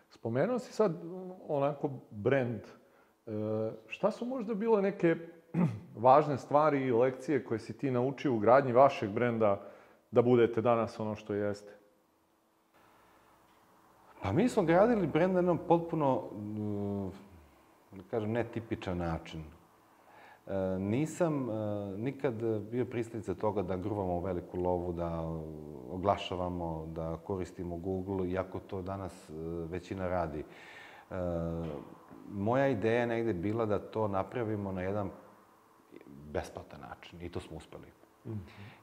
Spomenuo si sad onako brand E, šta su možda bile neke važne stvari i lekcije koje si ti naučio u gradnji vašeg brenda da budete danas ono što jeste? Pa mi smo gradili brend na jednom potpuno, mm, da kažem, netipičan način. E, nisam e, nikad bio pristalica toga da gruvamo veliku lovu, da oglašavamo, da koristimo Google, iako to danas većina radi moja ideja je negde bila da to napravimo na jedan besplatan način i to smo uspeli.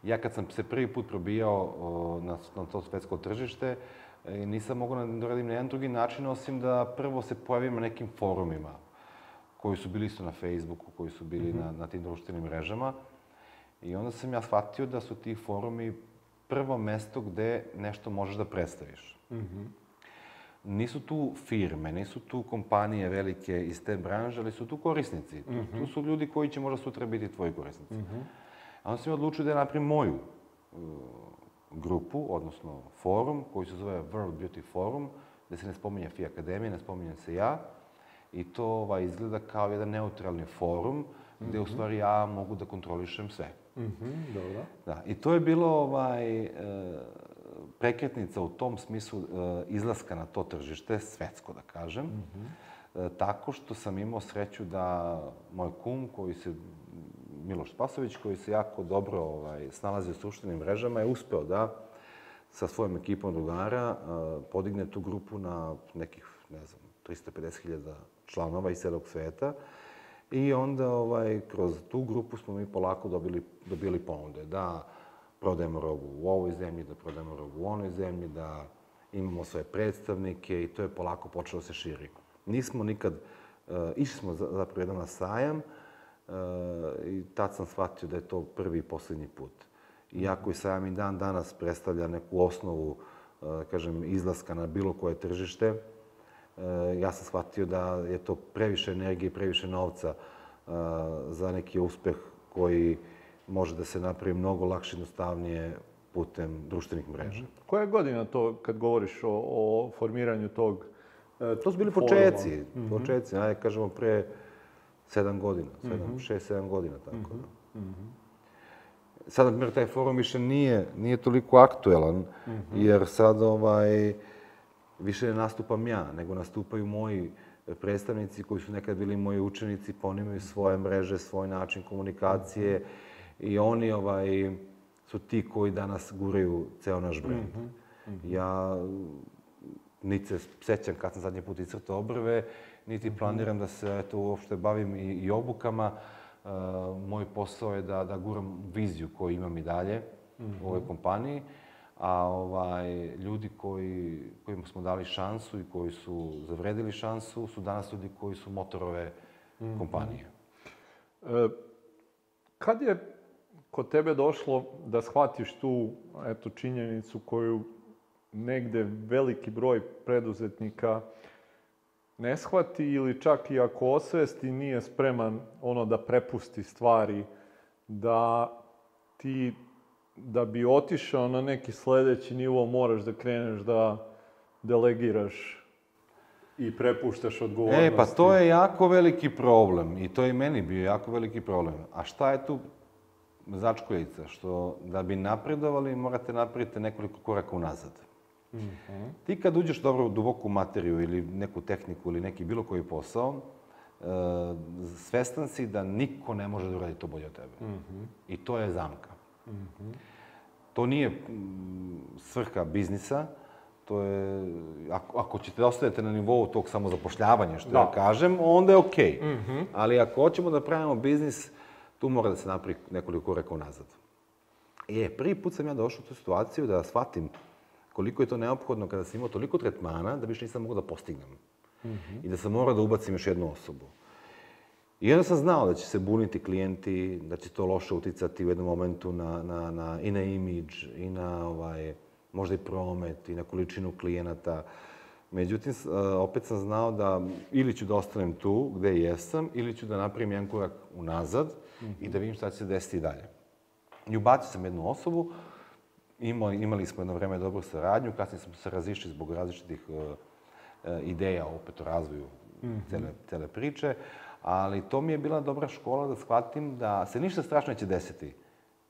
Ja kad sam se prvi put probijao na, na to svetsko tržište, e, nisam mogao da radim na jedan drugi način, osim da prvo se pojavim na nekim forumima, koji su bili isto na Facebooku, koji su bili mm -hmm. na, na tim društvenim mrežama. I onda sam ja shvatio da su ti forumi prvo mesto gde nešto možeš da predstaviš. Mm -hmm nisu tu firme, nisu tu kompanije velike iz te branže, ali su tu korisnici. Tu, mm -hmm. tu su ljudi koji će možda sutra biti tvoji korisnici. Mm -hmm. A onda sam odlučio da napravim moju uh, grupu, odnosno forum, koji se zove World Beauty Forum, gde se ne spominje FI Akademija, ne spominjem se ja. I to ovaj, izgleda kao jedan neutralni forum, gde mm -hmm. u stvari ja mogu da kontrolišem sve. Mm -hmm, dobro. Da, i to je bilo ovaj, uh, prekretnica u tom smislu e, izlaska na to tržište, svetsko da kažem, mm -hmm. tako što sam imao sreću da moj kum, koji se Miloš Spasović, koji se jako dobro ovaj, snalazi u suštenim mrežama, je uspeo da sa svojom ekipom drugara e, podigne tu grupu na nekih, ne znam, 350.000 članova iz celog sveta. I onda ovaj, kroz tu grupu smo mi polako dobili, dobili ponude da prodajemo robu u ovoj zemlji, da prodajemo robu u onoj zemlji, da imamo svoje predstavnike i to je polako počelo da se širi. Nismo nikad, uh, išli smo zapravo jedan na sajam i tad sam shvatio da je to prvi i poslednji put. Iako i sajam i dan danas predstavlja neku osnovu, uh, kažem, izlaska na bilo koje tržište, uh, ja sam shvatio da je to previše energije, previše novca za neki uspeh koji može da se napravi mnogo lakše, jednostavnije putem društvenih mreža. Mm Koja je godina to kad govoriš o, o formiranju tog To su bili početci, mm -hmm. ajde kažemo pre sedam godina, sedam, šest, sedam godina, tako da. Sad, na primjer, taj forum više nije, nije toliko aktuelan, jer sad ovaj, više ne nastupam ja, nego nastupaju moji predstavnici koji su nekad bili moji učenici, pa oni imaju svoje mreže, svoj način komunikacije i oni ovaj, su ti koji danas guraju ceo naš brend. Ja niti se sećam kad sam zadnji put iscrtao obrve, niti planiram da se eto, uopšte bavim i, i obukama. Uh, moj posao je da, da guram viziju koju imam i dalje u ovoj kompaniji, a ovaj, ljudi koji, kojima smo dali šansu i koji su zavredili šansu su danas ljudi koji su motorove kompanije. E, kad je kod tebe došlo da shvatiš tu eto, činjenicu koju negde veliki broj preduzetnika ne shvati ili čak i ako osvesti nije spreman ono da prepusti stvari, da ti da bi otišao na neki sledeći nivo moraš da kreneš da delegiraš i prepuštaš odgovornosti. E, pa to je jako veliki problem i to je i meni bio jako veliki problem. A šta je tu začkoljica? Što da bi napredovali morate napraviti nekoliko koraka unazad. Mm -hmm. Ti kad uđeš dobro u duboku materiju ili neku tehniku ili neki bilo koji posao, e, svestan si da niko ne može da uradi to bolje od tebe. Mm -hmm. I to je zamka. Mm -hmm. To nije mm, svrha biznisa, to je, ako, ako ćete da ostanete na nivou tog samozapošljavanja, što da. ja kažem, onda je okej. Okay. Mm -hmm. Ali ako hoćemo da pravimo biznis, tu mora da se napravi nekoliko koraka unazad. E, prvi put sam ja došao u tu situaciju da shvatim koliko je to neophodno kada sam imao toliko tretmana da više nisam mogao da postignem. Mm -hmm. I da sam morao da ubacim još jednu osobu. I onda sam znao da će se buniti klijenti, da će to loše uticati u jednom momentu na, na, na, i na imidž, i na ovaj, možda i promet, i na količinu klijenata. Međutim, opet sam znao da ili ću da ostanem tu gde jesam, ili ću da napravim jedan korak unazad mm -hmm. i da vidim šta će se desiti dalje. I ubacio sam jednu osobu, imali, imali smo jedno vreme dobru saradnju, kasnije smo se razišli zbog različitih uh, ideja opet o razvoju mm -hmm. cele, cele priče, ali to mi je bila dobra škola da shvatim da se ništa strašno neće desiti.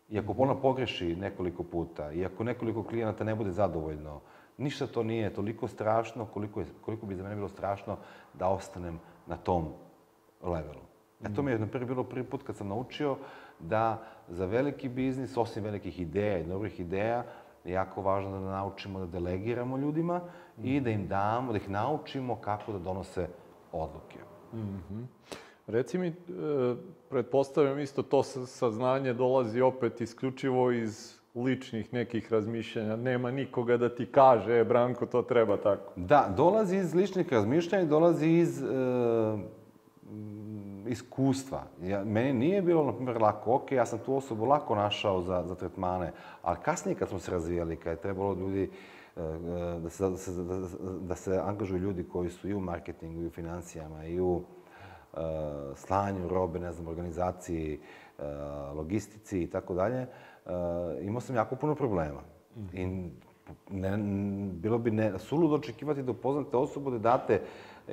I ako ona pogreši nekoliko puta, i ako nekoliko klijenata ne bude zadovoljno, ništa to nije toliko strašno koliko, je, koliko bi za mene bilo strašno da ostanem na tom levelu. E to mi je, na prvi, bilo prvi put kad sam naučio da za veliki biznis, osim velikih ideja i dobrih ideja, je jako važno da naučimo da delegiramo ljudima mm. i da im damo, da ih naučimo kako da donose odluke. Mm -hmm. Reci mi, e, pretpostavljam isto to saznanje dolazi opet isključivo iz ličnih nekih razmišljanja. Nema nikoga da ti kaže, e, Branko, to treba tako. Da, dolazi iz ličnih razmišljanja, dolazi iz e, iskustva. Ja, meni nije bilo, na primjer, lako. Ok, ja sam tu osobu lako našao za, za tretmane, ali kasnije kad smo se razvijali, kad je trebalo ljudi e, e, da se, da se, da, da se angažuju ljudi koji su i u marketingu, i u financijama, i u uh, slanju robe, ne znam, organizaciji, uh, logistici i tako dalje, imao sam jako puno problema. I ne, bilo bi ne, suludo očekivati da upoznate osobu, da date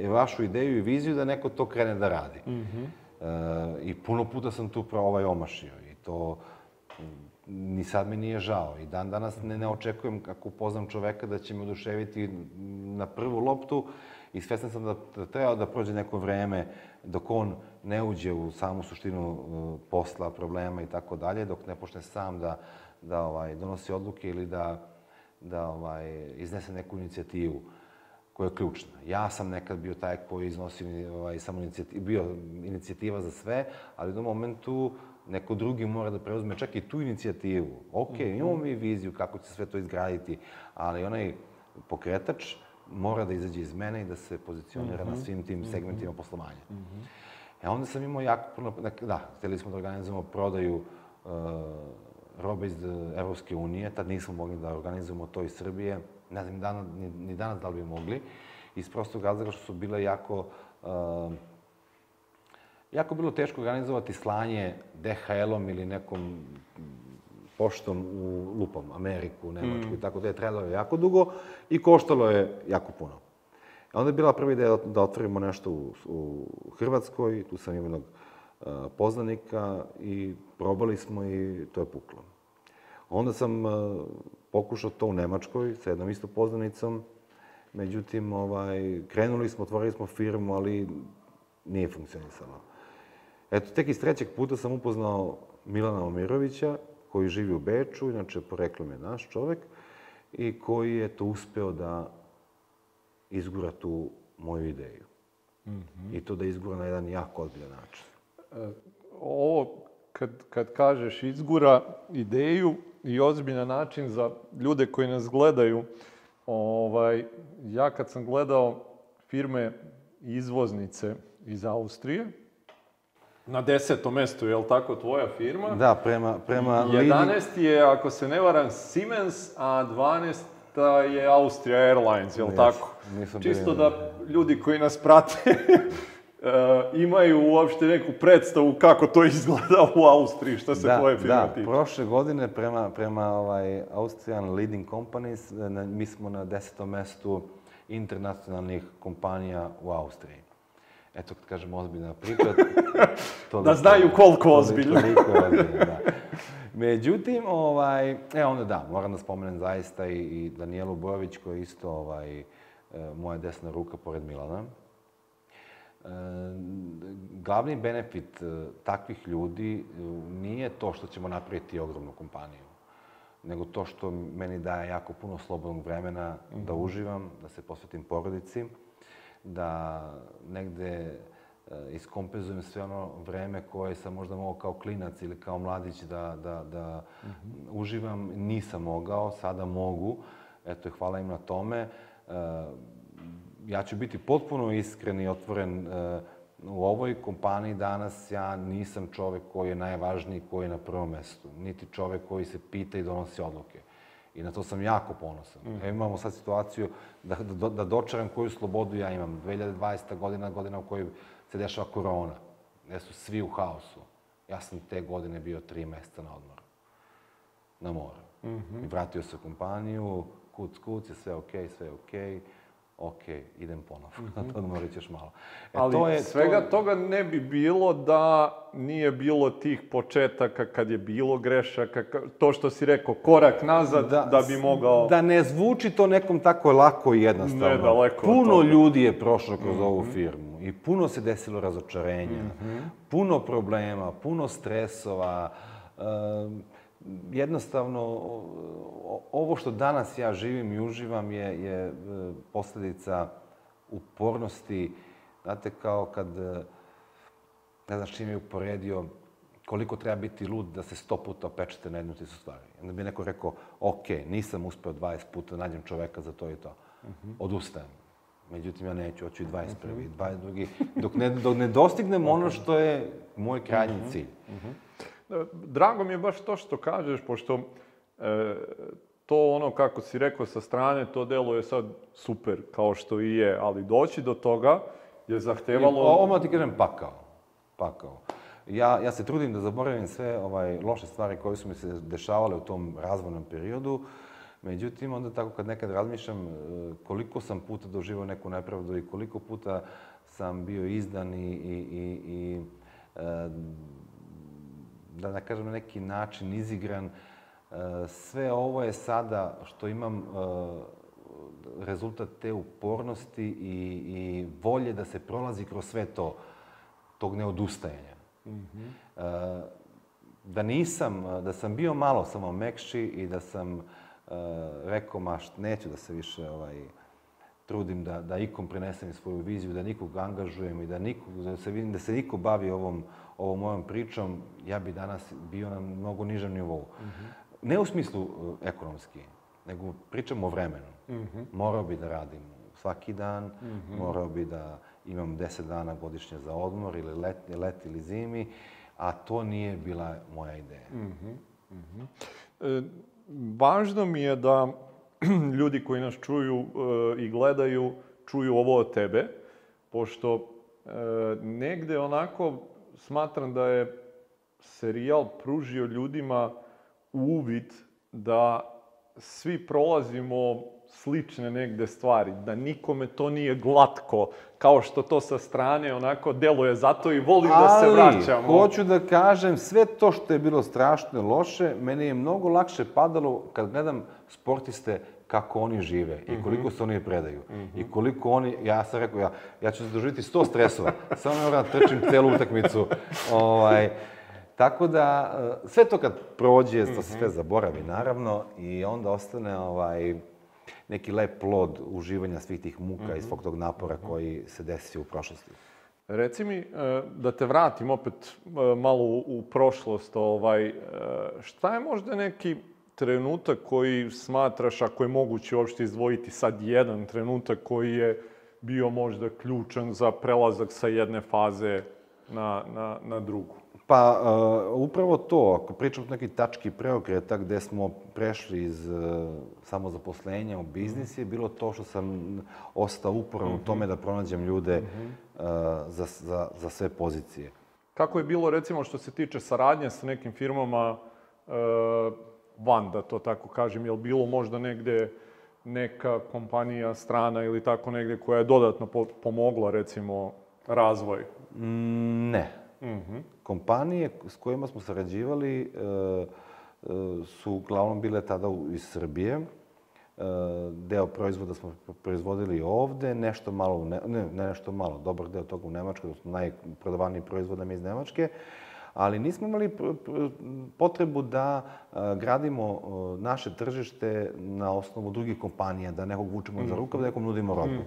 vašu ideju i viziju da neko to krene da radi. Mm -hmm. e, I puno puta sam tu pravo ovaj omašio i to ni sad mi nije žao. I dan danas ne, ne očekujem kako upoznam čoveka da će me oduševiti na prvu loptu i svestan sam da, da treba da prođe neko vreme dok on ne uđe u samu suštinu uh, posla, problema i tako dalje, dok ne počne sam da, da ovaj, donosi odluke ili da, da ovaj, iznese neku inicijativu koja je ključna. Ja sam nekad bio taj koji iznosi ovaj, samo inicijativa, bio inicijativa za sve, ali u jednom momentu neko drugi mora da preuzme čak i tu inicijativu. Ok, mm -hmm. imamo mi viziju kako će sve to izgraditi, ali onaj pokretač mora da izađe iz mene i da se pozicionira mm -hmm. na svim tim mhm. segmentima mm -hmm. poslovanja. Mm -hmm. E onda sam imao jako puno, da, hteli smo da organizujemo prodaju uh, robe iz Evropske unije, tad nismo mogli da organizujemo to iz Srbije, ne znam ni, ni, ni danas da li bi mogli, iz prostog razloga što su bile jako, uh, jako bilo teško organizovati slanje DHL-om ili nekom poštom u Lupom, Ameriku, Nemačku mm. i tako da je trajalo jako dugo i koštalo je jako puno. Onda je bila prva ideja da otvorimo nešto u, u Hrvatskoj, tu sam imao jednog a, poznanika i probali smo i to je puklo. Onda sam a, pokušao to u Nemačkoj sa jednom isto poznanicom, međutim, ovaj, krenuli smo, otvorili smo firmu, ali nije funkcionisalo. Eto, tek iz trećeg puta sam upoznao Milana Omirovića, koji živi u Beču, inače poreklom je naš čovek, i koji je to uspeo da izgura tu moju ideju. Mm -hmm. I to da izgura na jedan jako odbiljan način. E, ovo, kad, kad kažeš izgura ideju i ozbiljan način za ljude koji nas gledaju, ovaj, ja kad sam gledao firme izvoznice iz Austrije, na desetom mestu, je li tako, tvoja firma? Da, prema... prema 11 je, ako se ne varam, Siemens, a 12 je Austria Airlines, je li tako? Nisam Čisto da ljudi koji nas prate uh, imaju uopšte neku predstavu kako to izgleda u Austriji, šta se da, tvoje firme da, tiče. Da, prošle godine prema, prema ovaj, Austrian Leading Companies, na, mi smo na desetom mestu internacionalnih kompanija u Austriji. Eto, kad kažem ozbiljna priča... To da znaju koliko ozbiljno. Toliko ozbiljno, da. Međutim, ovaj, e, onda da, moram da spomenem zaista i, i Danijelu Bojović, koja je isto ovaj, e, moja desna ruka pored Milana. E, glavni benefit e, takvih ljudi nije to što ćemo napraviti ogromnu kompaniju, nego to što meni daje jako puno slobodnog vremena mm -hmm. da mhm. uživam, da se posvetim porodici, da negde iskompenzujem sve ono vreme koje sam možda mogao kao klinac ili kao mladić da, da, da mm -hmm. uživam. Nisam mogao, sada mogu. Eto, hvala im na tome. Ja ću biti potpuno iskren i otvoren u ovoj kompaniji danas ja nisam čovek koji je najvažniji, koji je na prvom mestu. Niti čovek koji se pita i donosi odluke. I na to sam jako ponosan. Mm. Evo imamo sad situaciju da, da, da dočaram koju slobodu ja imam. 2020. godina, godina u kojoj se dešava korona, gde su svi u haosu. Ja sam te godine bio tri meseca na odmoru. Na moru. Mm -hmm. I vratio se u kompaniju, kuc, kuc, je sve okej, okay, sve okej. Okay ok, idem ponovo, mm -hmm. odmorit ćeš malo. E, Ali to je, svega to... toga ne bi bilo da nije bilo tih početaka kad je bilo grešaka, to što si rekao, korak nazad da, da bi mogao... Da ne zvuči to nekom tako lako i jednostavno. Ne, daleko Puno ljudi je prošlo kroz mm -hmm. ovu firmu i puno se desilo razočarenja, mm -hmm. puno problema, puno stresova, um, jednostavno, ovo što danas ja živim i uživam je, je e, posledica upornosti. Znate, kao kad, e, ne znam čim je uporedio, koliko treba biti lud da se sto puta opečete na jednu tisu stvari. Onda bi neko rekao, ok, nisam uspeo 20 puta, nađem čoveka za to i to. Uh mhm. -huh. Odustajem. Međutim, ja neću, hoću i 21. Uh -huh. 22. Dok ne, dok ne dostignem ono što je moj krajnji uh mhm. -huh. cilj. Uh mhm. -huh. Drago mi je baš to što kažeš, pošto e, to ono kako si rekao sa strane, to deluje sad super, kao što i je, ali doći do toga je zahtevalo... Ovo ti kažem pakao. Pakao. Ja, ja se trudim da zaboravim sve ovaj, loše stvari koje su mi se dešavale u tom razvojnom periodu. Međutim, onda tako kad nekad razmišljam e, koliko sam puta doživao neku nepravdu i koliko puta sam bio izdan i, i, i, i e, da ne kažem na neki način izigran. E, sve ovo je sada što imam e, rezultat te upornosti i, i volje da se prolazi kroz sve to, tog neodustajanja. Mm -hmm. Da nisam, da sam bio malo samo mekši i da sam rekao, ma neću da se više ovaj, trudim da, da ikom prenesem svoju viziju, da nikog angažujem i da, nikog, da, se, da se niko bavi ovom, ovom mojom pričom, ja bi danas bio na mnogo nižem nivou. Mm -hmm. Ne u smislu uh, ekonomski, nego pričam o vremenu. Mm -hmm. Morao bi da radim svaki dan, mm -hmm. morao bi da imam 10 dana godišnje za odmor ili let, let ili zimi, a to nije bila moja ideja. Mm -hmm. Mm -hmm. E, važno mi je da ljudi koji nas čuju e, i gledaju, čuju ovo od tebe, pošto e, negde onako smatram da je serijal pružio ljudima uvid da svi prolazimo slične negde stvari, da nikome to nije glatko, kao što to sa strane onako deluje, zato i volim da se vraćamo. Ali, hoću da kažem, sve to što je bilo strašno i loše, meni je mnogo lakše padalo kad gledam sportiste kako oni žive i Mhm. koliko se oni predaju. I koliko oni, ja sam rekao, ja, ja ću se doživjeti sto stresova, samo ne moram da trčim celu utakmicu. Ovaj, tako da, eh, sve to kad prođe, to se sve zaboravi, naravno, i onda ostane ovaj, neki lep plod uživanja svih tih muka i svog tog napora koji se desio u prošlosti. Reci mi, e, da te vratim opet e, malo u, prošlost, ovaj, šta je možda neki trenutak koji smatraš, ako je moguće uopšte izdvojiti sad jedan trenutak koji je bio možda ključan za prelazak sa jedne faze na, na, na drugu? Pa, uh, upravo to, ako pričamo o neki tački preokreta gde smo prešli iz uh, samozaposlenja u biznis je bilo to što sam ostao uporan u tome da pronađem ljude uh, za, za, za sve pozicije. Kako je bilo, recimo, što se tiče saradnje sa nekim firmama e, van, da to tako kažem? Je li bilo možda negde neka kompanija, strana ili tako negde koja je dodatno po, pomogla, recimo, razvoj? Mm, ne. Kompanije s kojima smo sarađivali e, e, su uglavnom bile tada iz Srbije. E, deo proizvoda smo proizvodili ovde, nešto malo, ne, ne, ne nešto malo, dobar deo toga u Nemačkoj, odnosno najprodavaniji proizvod nam je iz Nemačke, ali nismo imali potrebu da e, gradimo e, naše tržište na osnovu drugih kompanija, da nekog vučemo za rukav, da nekom nudimo robu.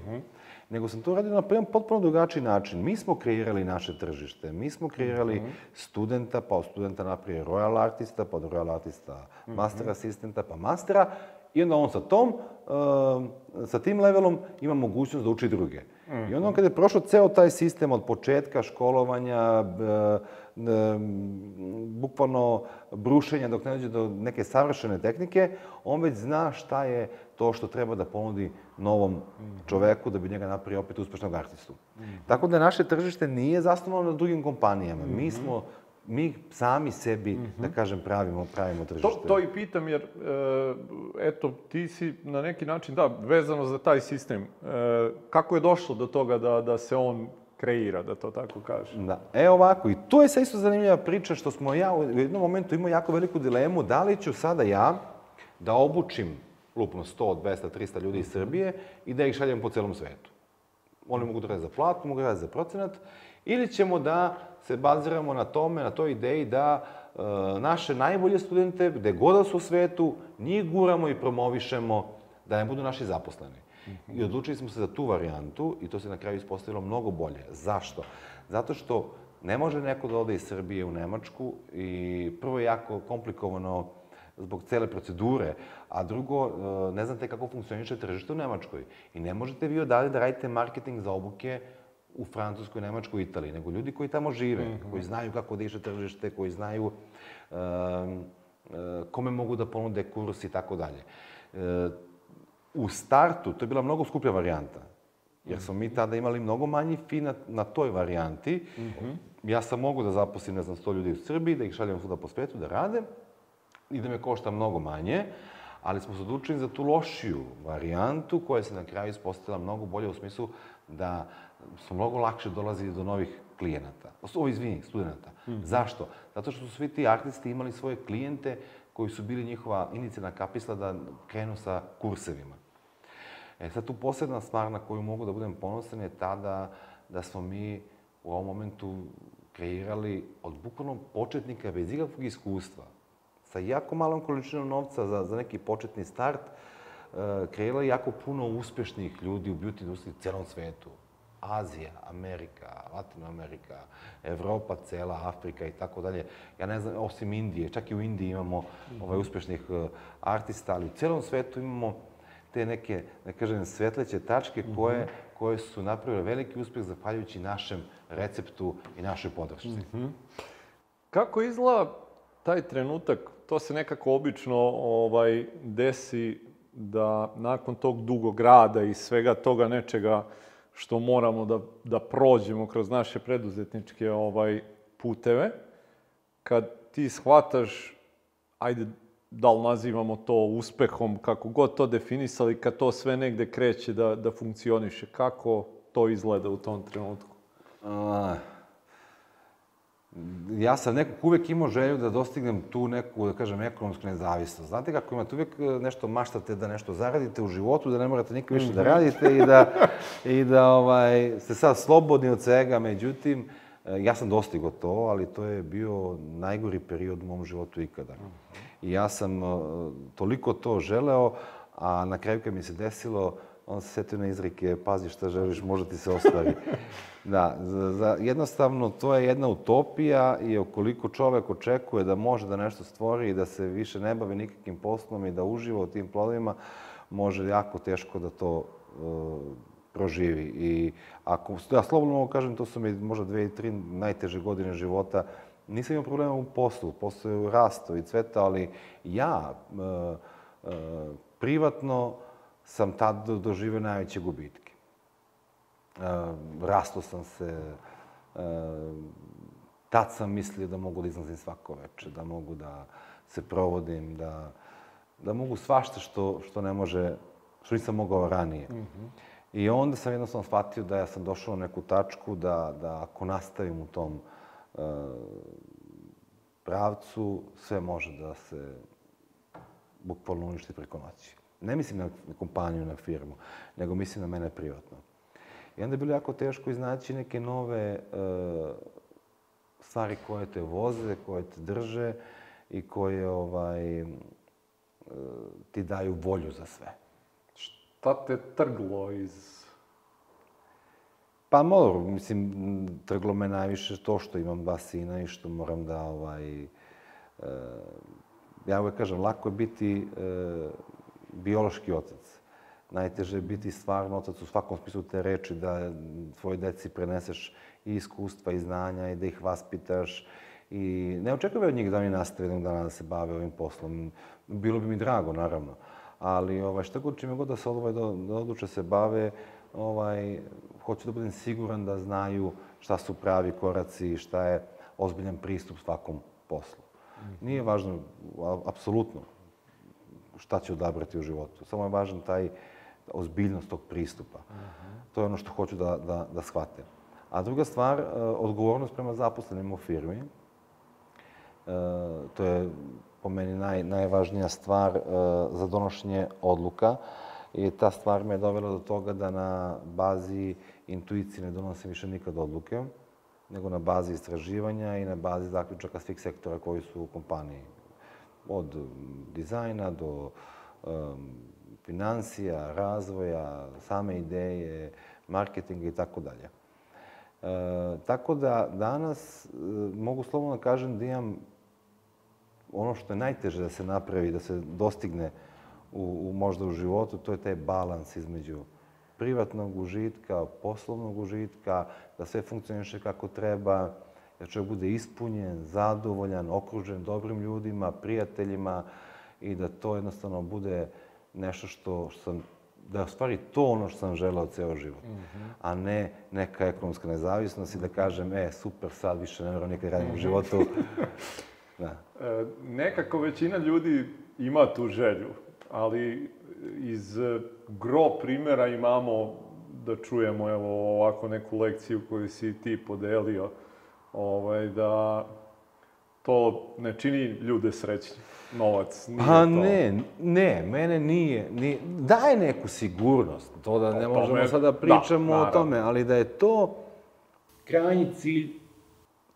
Nego sam to radio na jedan potpuno drugačiji način. Mi smo kreirali naše tržište, mi smo kreirali studenta, pa od studenta naprije Royal Artista, pa od Royal Artista Master Asistenta, pa Mastera, i onda on sa tom, e, sa tim levelom ima mogućnost da uči druge. I onda on kada je prošao ceo taj sistem od početka školovanja, e, bukvalno brušenja dok ne dođe do neke savršene tehnike, on već zna šta je to što treba da ponudi novom čoveku da bi njega napravio opet uspešnog artistu. Tako da naše tržište nije zasnovano na drugim kompanijama. Mi smo mi sami sebi, da kažem, pravimo, pravimo To, tržište. to i pitam jer, e, eto, ti si na neki način, da, vezano za taj sistem. E, kako je došlo do toga da, da se on kreira, da to tako kažem? Da. E ovako, i to je sad isto zanimljiva priča što smo ja u jednom momentu imao jako veliku dilemu da li ću sada ja da obučim lupno 100, 200, 300 ljudi iz Srbije i da ih šaljem po celom svetu. Oni mogu da rade za platu, mogu da rade za procenat, ili ćemo da se baziramo na tome, na toj ideji da e, naše najbolje studente, gde god da su u svetu, njih guramo i promovišemo da ne budu naši zaposleni. I odlučili smo se za tu varijantu i to se na kraju ispostavilo mnogo bolje. Zašto? Zato što ne može neko da ode iz Srbije u Nemačku i prvo je jako komplikovano zbog cele procedure, a drugo, e, ne znate kako funkcioniše tržište u Nemačkoj. I ne možete vi odavde da radite marketing za obuke u Francuskoj, Nemačkoj, Italiji, nego ljudi koji tamo žive, koji znaju kako diše tržište, koji znaju um, kome mogu da ponude kurs i tako dalje. U startu to je bila mnogo skuplja varijanta, jer smo mi tada imali mnogo manji fi na, na toj varijanti. Ja sam mogu da zaposlim, ne znam, 100 ljudi u Srbiji, da ih šaljem svuda po svetu da rade i da me košta mnogo manje, ali smo se odlučili za tu lošiju varijantu koja se na kraju ispostavila mnogo bolje u smislu da smo mnogo lakše dolazili do novih klijenata. O, izvini, studenta. Zašto? Zato što su svi ti artisti imali svoje klijente koji su bili njihova inicijalna kapisla da krenu sa kursevima. E sad tu posebna stvar na koju mogu da budem ponosan je ta da, da smo mi u ovom momentu kreirali od bukvalno početnika bez ikakvog iskustva, sa jako malom količinom novca za, za neki početni start, e, kreirali jako puno uspešnih ljudi u beauty industriji u celom svetu. Azija, Amerika, Latinoamerika, Evropa cela, Afrika i tako dalje. Ja ne znam, osim Indije, čak i u Indiji imamo ovaj, uspešnih e, artista, ali u celom svetu imamo te neke, da kažem, svetleće tačke koje, koje su napravile veliki uspeh zahvaljujući našem receptu i našoj podršci. Kako izgleda taj trenutak? To se nekako obično ovaj, desi da nakon tog dugog rada i svega toga nečega što moramo da, da prođemo kroz naše preduzetničke ovaj, puteve, kad ti shvataš, ajde, da li nazivamo to uspehom, kako god to definisali, kad to sve negde kreće da, da funkcioniše, kako to izgleda u tom trenutku? A, ja sam nekog uvek imao želju da dostignem tu neku, da kažem, ekonomsku nezavisnost. Znate kako imate uvek e, nešto maštate da nešto zaradite u životu, da ne morate nikad više da radite i da, i da ovaj, ste sad slobodni od svega. Međutim, e, ja sam dostigao to, ali to je bio najgori period u mom životu ikada. I ja sam toliko to želeo, a na kraju kad mi se desilo, on se setio na izrike, pazi šta želiš, može ti se ostvari. Da, za, za, jednostavno to je jedna utopija i ukoliko čovek očekuje da može da nešto stvori i da se više ne bavi nikakvim poslom i da uživa u tim plodovima, može jako teško da to uh, proživi. I ako, ja slobodno mogu kažem, to su mi možda dve i tri najteže godine života, nisam imao problema u poslu, posao je rasto i cveta, ali ja uh, uh, privatno sam tad doživio najveće gubitke. Uh, rasto sam se, uh, tad sam mislio da mogu da izlazim svako veče, da mogu da se provodim, da, da mogu svašta što, što ne može, što nisam mogao ranije. Mm -hmm. I onda sam jednostavno shvatio da ja sam došao na neku tačku da, da ako nastavim u tom uh, pravcu, sve može da se bukvalno uništi preko noći. Ne mislim na kompaniju, na firmu, nego mislim na mene privatno. I onda je bilo jako teško iznaći neke nove e, stvari koje te voze, koje te drže i koje ovaj, e, ti daju volju za sve. Šta te trglo iz... Pa malo, mislim, trglo me najviše to što imam dva sina i što moram da, ovaj, e, ja uvek kažem, lako je biti e, biološki otac. Najteže je biti stvarno otac u svakom smislu te reči, da tvoje deci preneseš i iskustva i znanja i da ih vaspitaš. I ne očekujem od njih da oni nastave jednog dana da se bave ovim poslom. Bilo bi mi drago, naravno. Ali ovaj, šta god čime god da se da odluče se bave, ovaj, hoću da budem siguran da znaju šta su pravi koraci i šta je ozbiljan pristup svakom poslu. Nije važno, apsolutno, šta će odabrati u životu. Samo je važan taj ozbiljnost tog pristupa. -huh. To je ono što hoću da, da, da shvate. A druga stvar, uh, odgovornost prema zaposlenim u firmi. Uh, to je po meni naj, najvažnija stvar uh, za donošenje odluka. I ta stvar me je dovela do toga da na bazi intuicije ne donosim više nikad odluke, nego na bazi istraživanja i na bazi zaključaka svih sektora koji su u kompaniji od dizajna do um, financija, razvoja, same ideje, marketinga i tako dalje. E, tako da danas e, mogu slobodno da kažem da imam ono što je najteže da se napravi, da se dostigne u, u možda u životu, to je taj balans između privatnog užitka, poslovnog užitka, da sve funkcioniše kako treba, da čovjek bude ispunjen, zadovoljan, okružen dobrim ljudima, prijateljima i da to jednostavno bude nešto što, što sam da je u stvari to ono što sam želeo ceo život, mm -hmm. a ne neka ekonomska nezavisnost i da kažem, e, super, sad više ne moram nikad radim u životu. da. E, nekako većina ljudi ima tu želju, ali iz gro primjera imamo da čujemo evo ovako neku lekciju koju si ti podelio ovaj, da to ne čini ljude srećni, novac. Nije pa to. ne, ne, mene nije, nije, daje neku sigurnost, to da ne možemo tome, sada da pričamo da, o tome, ali da je to krajnji cilj,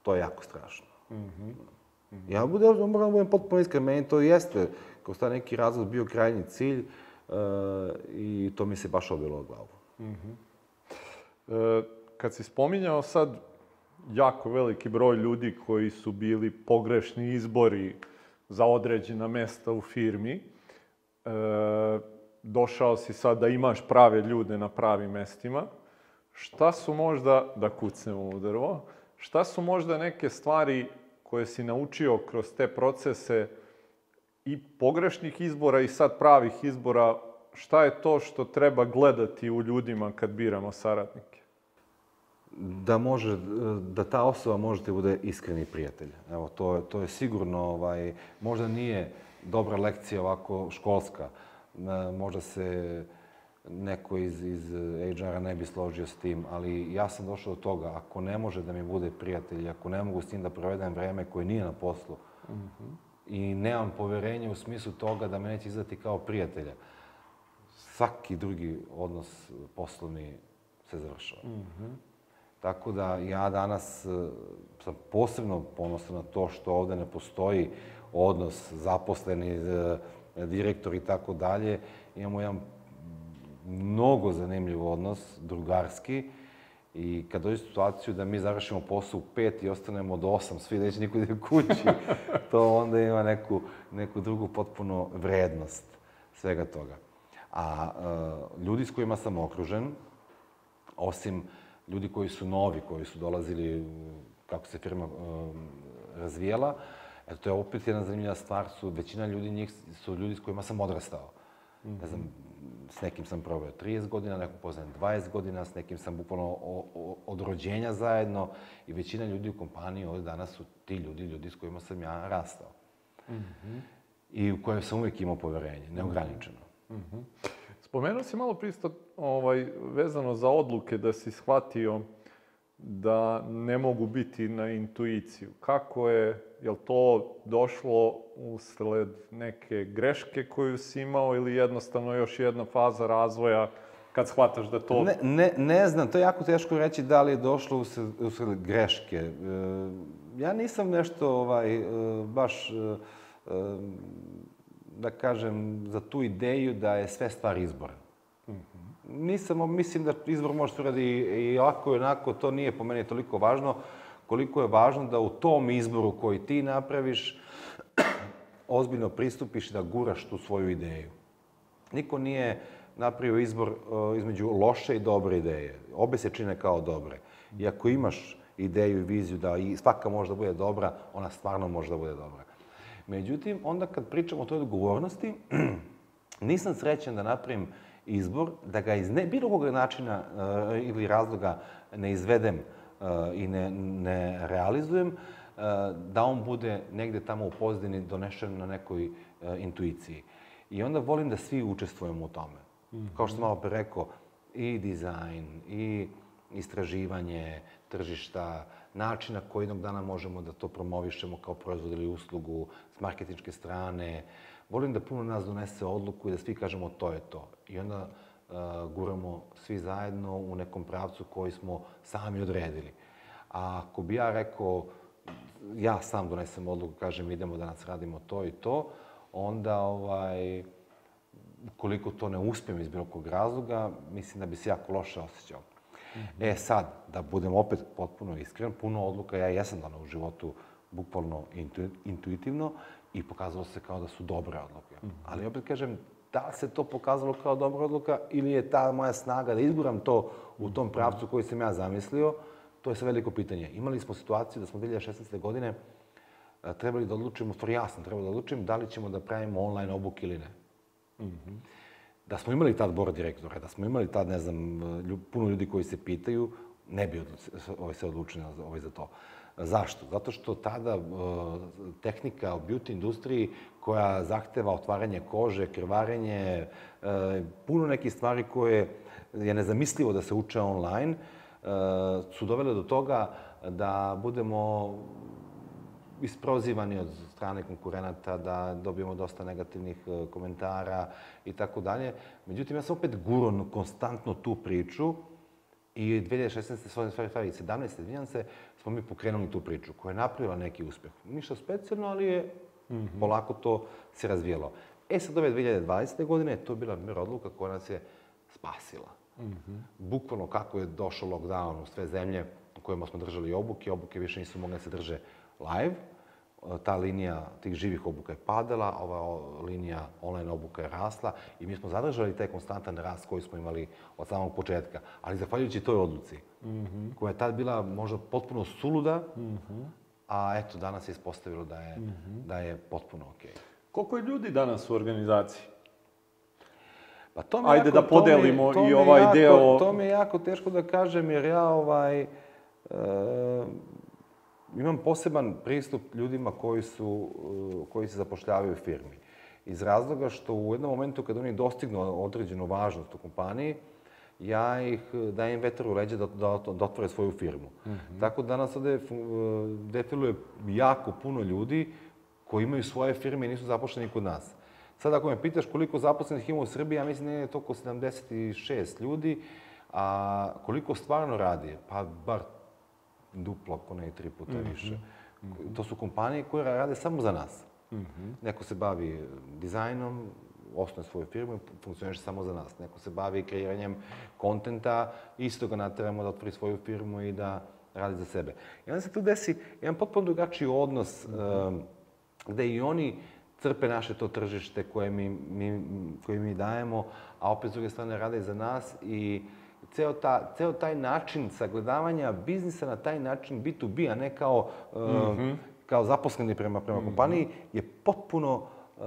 to je jako strašno. Mm -hmm. Mm -hmm. Ja budem, moram da budem potpuno iskren, meni to jeste, kao sta neki razlog bio krajnji cilj uh, i to mi se baš obilo glavu. Mm -hmm. e, kad si spominjao sad jako veliki broj ljudi koji su bili pogrešni izbori za određena mesta u firmi. E, došao si sad da imaš prave ljude na pravim mestima. Šta su možda, da kucnemo u drvo, šta su možda neke stvari koje si naučio kroz te procese i pogrešnih izbora i sad pravih izbora, šta je to što treba gledati u ljudima kad biramo saradnike? da može, da ta osoba može da bude iskreni prijatelj. Evo, to, to je sigurno, ovaj, možda nije dobra lekcija ovako školska. E, možda se neko iz, iz HR-a ne bi složio s tim, ali ja sam došao do toga, ako ne može da mi bude prijatelj, ako ne mogu s tim da provedem vreme koje nije na poslu, mm -hmm. I nemam poverenje u smislu toga da me neće izdati kao prijatelja, svaki drugi odnos poslovni se završava. Mm -hmm. Tako da ja danas e, sam posebno ponosan na to što ovde ne postoji odnos zaposleni, e, direktor i tako dalje. Imamo jedan mnogo zanimljiv odnos, drugarski. I kad dođe situaciju da mi završimo posao u pet i ostanemo do osam, svi neće niko ide kući, to onda ima neku, neku drugu potpuno vrednost svega toga. A uh, ljudi s kojima sam okružen, osim ljudi koji su novi, koji su dolazili kako se firma uh, razvijala, eto, to je opet jedna zanimljiva stvar, su većina ljudi njih su ljudi s kojima sam odrastao. Mm -hmm. Ne znam, s nekim sam proveo 30 godina, nekog poznajem 20 godina, s nekim sam bukvalno od rođenja zajedno i većina ljudi u kompaniji ovde danas su ti ljudi, ljudi s kojima sam ja rastao. Mm -hmm. I u koje sam uvijek imao poverenje, neograničeno. Mm -hmm. Spomenuo si malo pristo ovaj, vezano za odluke da si shvatio da ne mogu biti na intuiciju. Kako je, je li to došlo usled neke greške koju si imao ili jednostavno još jedna faza razvoja kad shvataš da to... Ne, ne, ne znam, to je jako teško reći da li je došlo usled, usled greške. E, ja nisam nešto ovaj, e, baš, e, da kažem, za tu ideju da je sve stvar izbora nisam, mislim da izbor može se uradi i ovako i onako, to nije po meni toliko važno, koliko je važno da u tom izboru koji ti napraviš, ozbiljno pristupiš da guraš tu svoju ideju. Niko nije napravio izbor uh, između loše i dobre ideje. Obe se čine kao dobre. I ako imaš ideju i viziju da i svaka može da bude dobra, ona stvarno može da bude dobra. Međutim, onda kad pričamo o toj odgovornosti, nisam srećan da napravim izbor, da ga iz ne, bilo kog načina uh, ili razloga ne izvedem uh, i ne, ne realizujem, uh, da on bude negde tamo u pozadini donešen na nekoj uh, intuiciji. I onda volim da svi učestvujemo u tome. Mm -hmm. Kao što sam malo pre rekao, i dizajn, i istraživanje tržišta, način na koji jednog dana možemo da to promovišemo kao proizvod ili uslugu s marketinčke strane, uh, volim da puno nas donese odluku i da svi kažemo to je to. I onda uh, guramo svi zajedno u nekom pravcu koji smo sami odredili. A ako bi ja rekao, ja sam donesem odluku, kažem idemo danas radimo to i to, onda ovaj, koliko to ne uspijem iz bilo kog razloga, mislim da bi se jako loše osjećao. Mm -hmm. E sad, da budem opet potpuno iskren, puno odluka ja jesam dana u životu bukvalno intu, intuitivno i pokazalo se kao da su dobre odluke. Mm -hmm. Ali opet kažem, da se to pokazalo kao dobra odluka ili je ta moja snaga da izguram to u tom pravcu koji sam ja zamislio, to je sve veliko pitanje. Imali smo situaciju da smo 2016. godine a, trebali da odlučimo, stvari ja sam trebao da odlučim da li ćemo da pravimo online obuk ili ne. Mm -hmm. Da smo imali tad bora direktora, da smo imali tad, ne znam, puno ljudi koji se pitaju, ne bi ovaj, se odlučili ovaj, za to. Zašto? Zato što tada e, tehnika u beauty industriji koja zahteva otvaranje kože, krvarenje, e, puno nekih stvari koje je nezamislivo da se uče online, e, su dovele do toga da budemo isprozivani od strane konkurenata, da dobijemo dosta negativnih komentara i tako dalje. Međutim, ja sam opet guro konstantno tu priču I 2016. svoje stvari, 17. izvinjam se, smo mi pokrenuli tu priču koja je napravila neki uspeh. Ništa specijalno, ali je mm -hmm. polako to se razvijelo. E sad ove 2020. godine to je bila mir odluka koja nas je spasila. Mm -hmm. Bukvalno kako je došao lockdown u sve zemlje u kojima smo držali obuke, obuke više nisu mogle da se drže live, ta linija tih živih obuka je padala, ova linija online obuka je rasla i mi smo zadržali taj konstantan rast koji smo imali od samog početka. Ali zahvaljujući toj odluci, mm -hmm. koja je tad bila možda potpuno suluda, mm -hmm. a eto, danas je ispostavilo da je, mm -hmm. da je potpuno okej. Okay. Koliko je ljudi danas u organizaciji? Pa to mi Ajde jako, da podelimo to mi, to i ovaj jako, deo... To mi je jako teško da kažem, jer ja ovaj... E, imam poseban pristup ljudima koji, su, uh, koji se zapošljavaju u firmi. iz razloga što u jednom momentu kada oni dostignu određenu važnost u kompaniji, ja ih dajem vetar u leđe da, da, da otvore svoju firmu. Mm -hmm. Tako da danas ovde defiluje jako puno ljudi koji imaju svoje firme i nisu zaposleni kod nas. Sad ako me pitaš koliko zaposlenih ima u Srbiji, ja mislim da je to oko 76 ljudi, a koliko stvarno radi? Pa bar duplo, ako ne i tri puta mm -hmm. više. Mm -hmm. To su kompanije koje rade samo za nas. Mm -hmm. Neko se bavi dizajnom, osnoje svoju firmu i funkcioniše samo za nas. Neko se bavi kreiranjem kontenta, isto ga nateramo da otvori svoju firmu i da radi za sebe. I onda se tu desi jedan potpuno drugačiji odnos mm -hmm. um, gde i oni crpe naše to tržište koje mi, mi, koje mi dajemo, a opet s druge strane rade za nas i ceo, ta, ceo taj način sagledavanja biznisa na taj način B2B, a ne kao, mm -hmm. kao zaposleni prema, prema mm -hmm. kompaniji, je potpuno uh,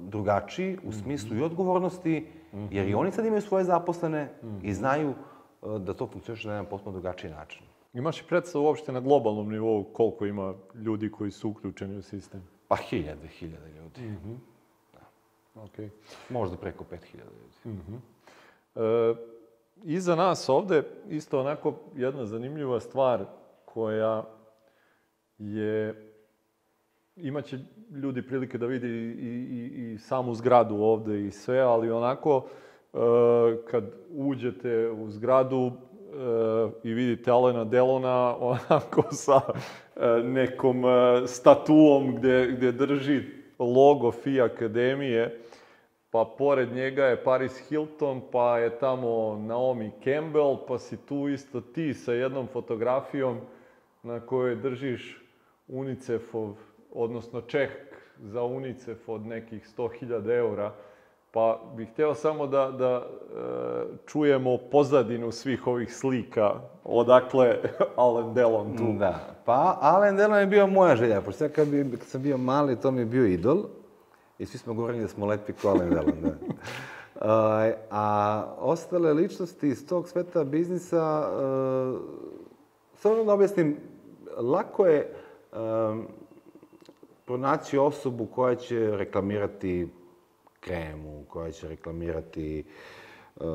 drugačiji u smislu mm -hmm. i odgovornosti, jer i oni sad imaju svoje zaposlene mm -hmm. i znaju uh, da to funkcioniše na jedan potpuno drugačiji način. Imaš i predstavu uopšte na globalnom nivou koliko ima ljudi koji su uključeni u sistem? Pa hiljade, hiljade ljudi. Mm -hmm. da. Okay. Možda preko pet hiljada ljudi. Mm -hmm. e, iza nas ovde isto onako jedna zanimljiva stvar koja je imaće ljudi prilike da vidi i, i, i samu zgradu ovde i sve, ali onako e, kad uđete u zgradu i vidite Alena Delona onako sa e, nekom e, statuom gde, gde drži logo FI Akademije, pa pored njega je Paris Hilton, pa je tamo Naomi Campbell, pa si tu isto ti sa jednom fotografijom na kojoj držiš UNICEF-ov, odnosno ček za UNICEF od nekih 100.000 eura. Pa bih hteo samo da, da e, čujemo pozadinu svih ovih slika. Odakle Alan Delon tu? Da, pa Alan Delon je bio moja želja. Pošto ja kad, bi, kad sam bio mali, to mi je bio idol. I svi smo govorili da smo lepi kao Alan Delon, da. Uh, a ostale ličnosti iz tog sveta biznisa, uh, samo da objasnim, lako je um, pronaći osobu koja će reklamirati kremu, koja će reklamirati uh,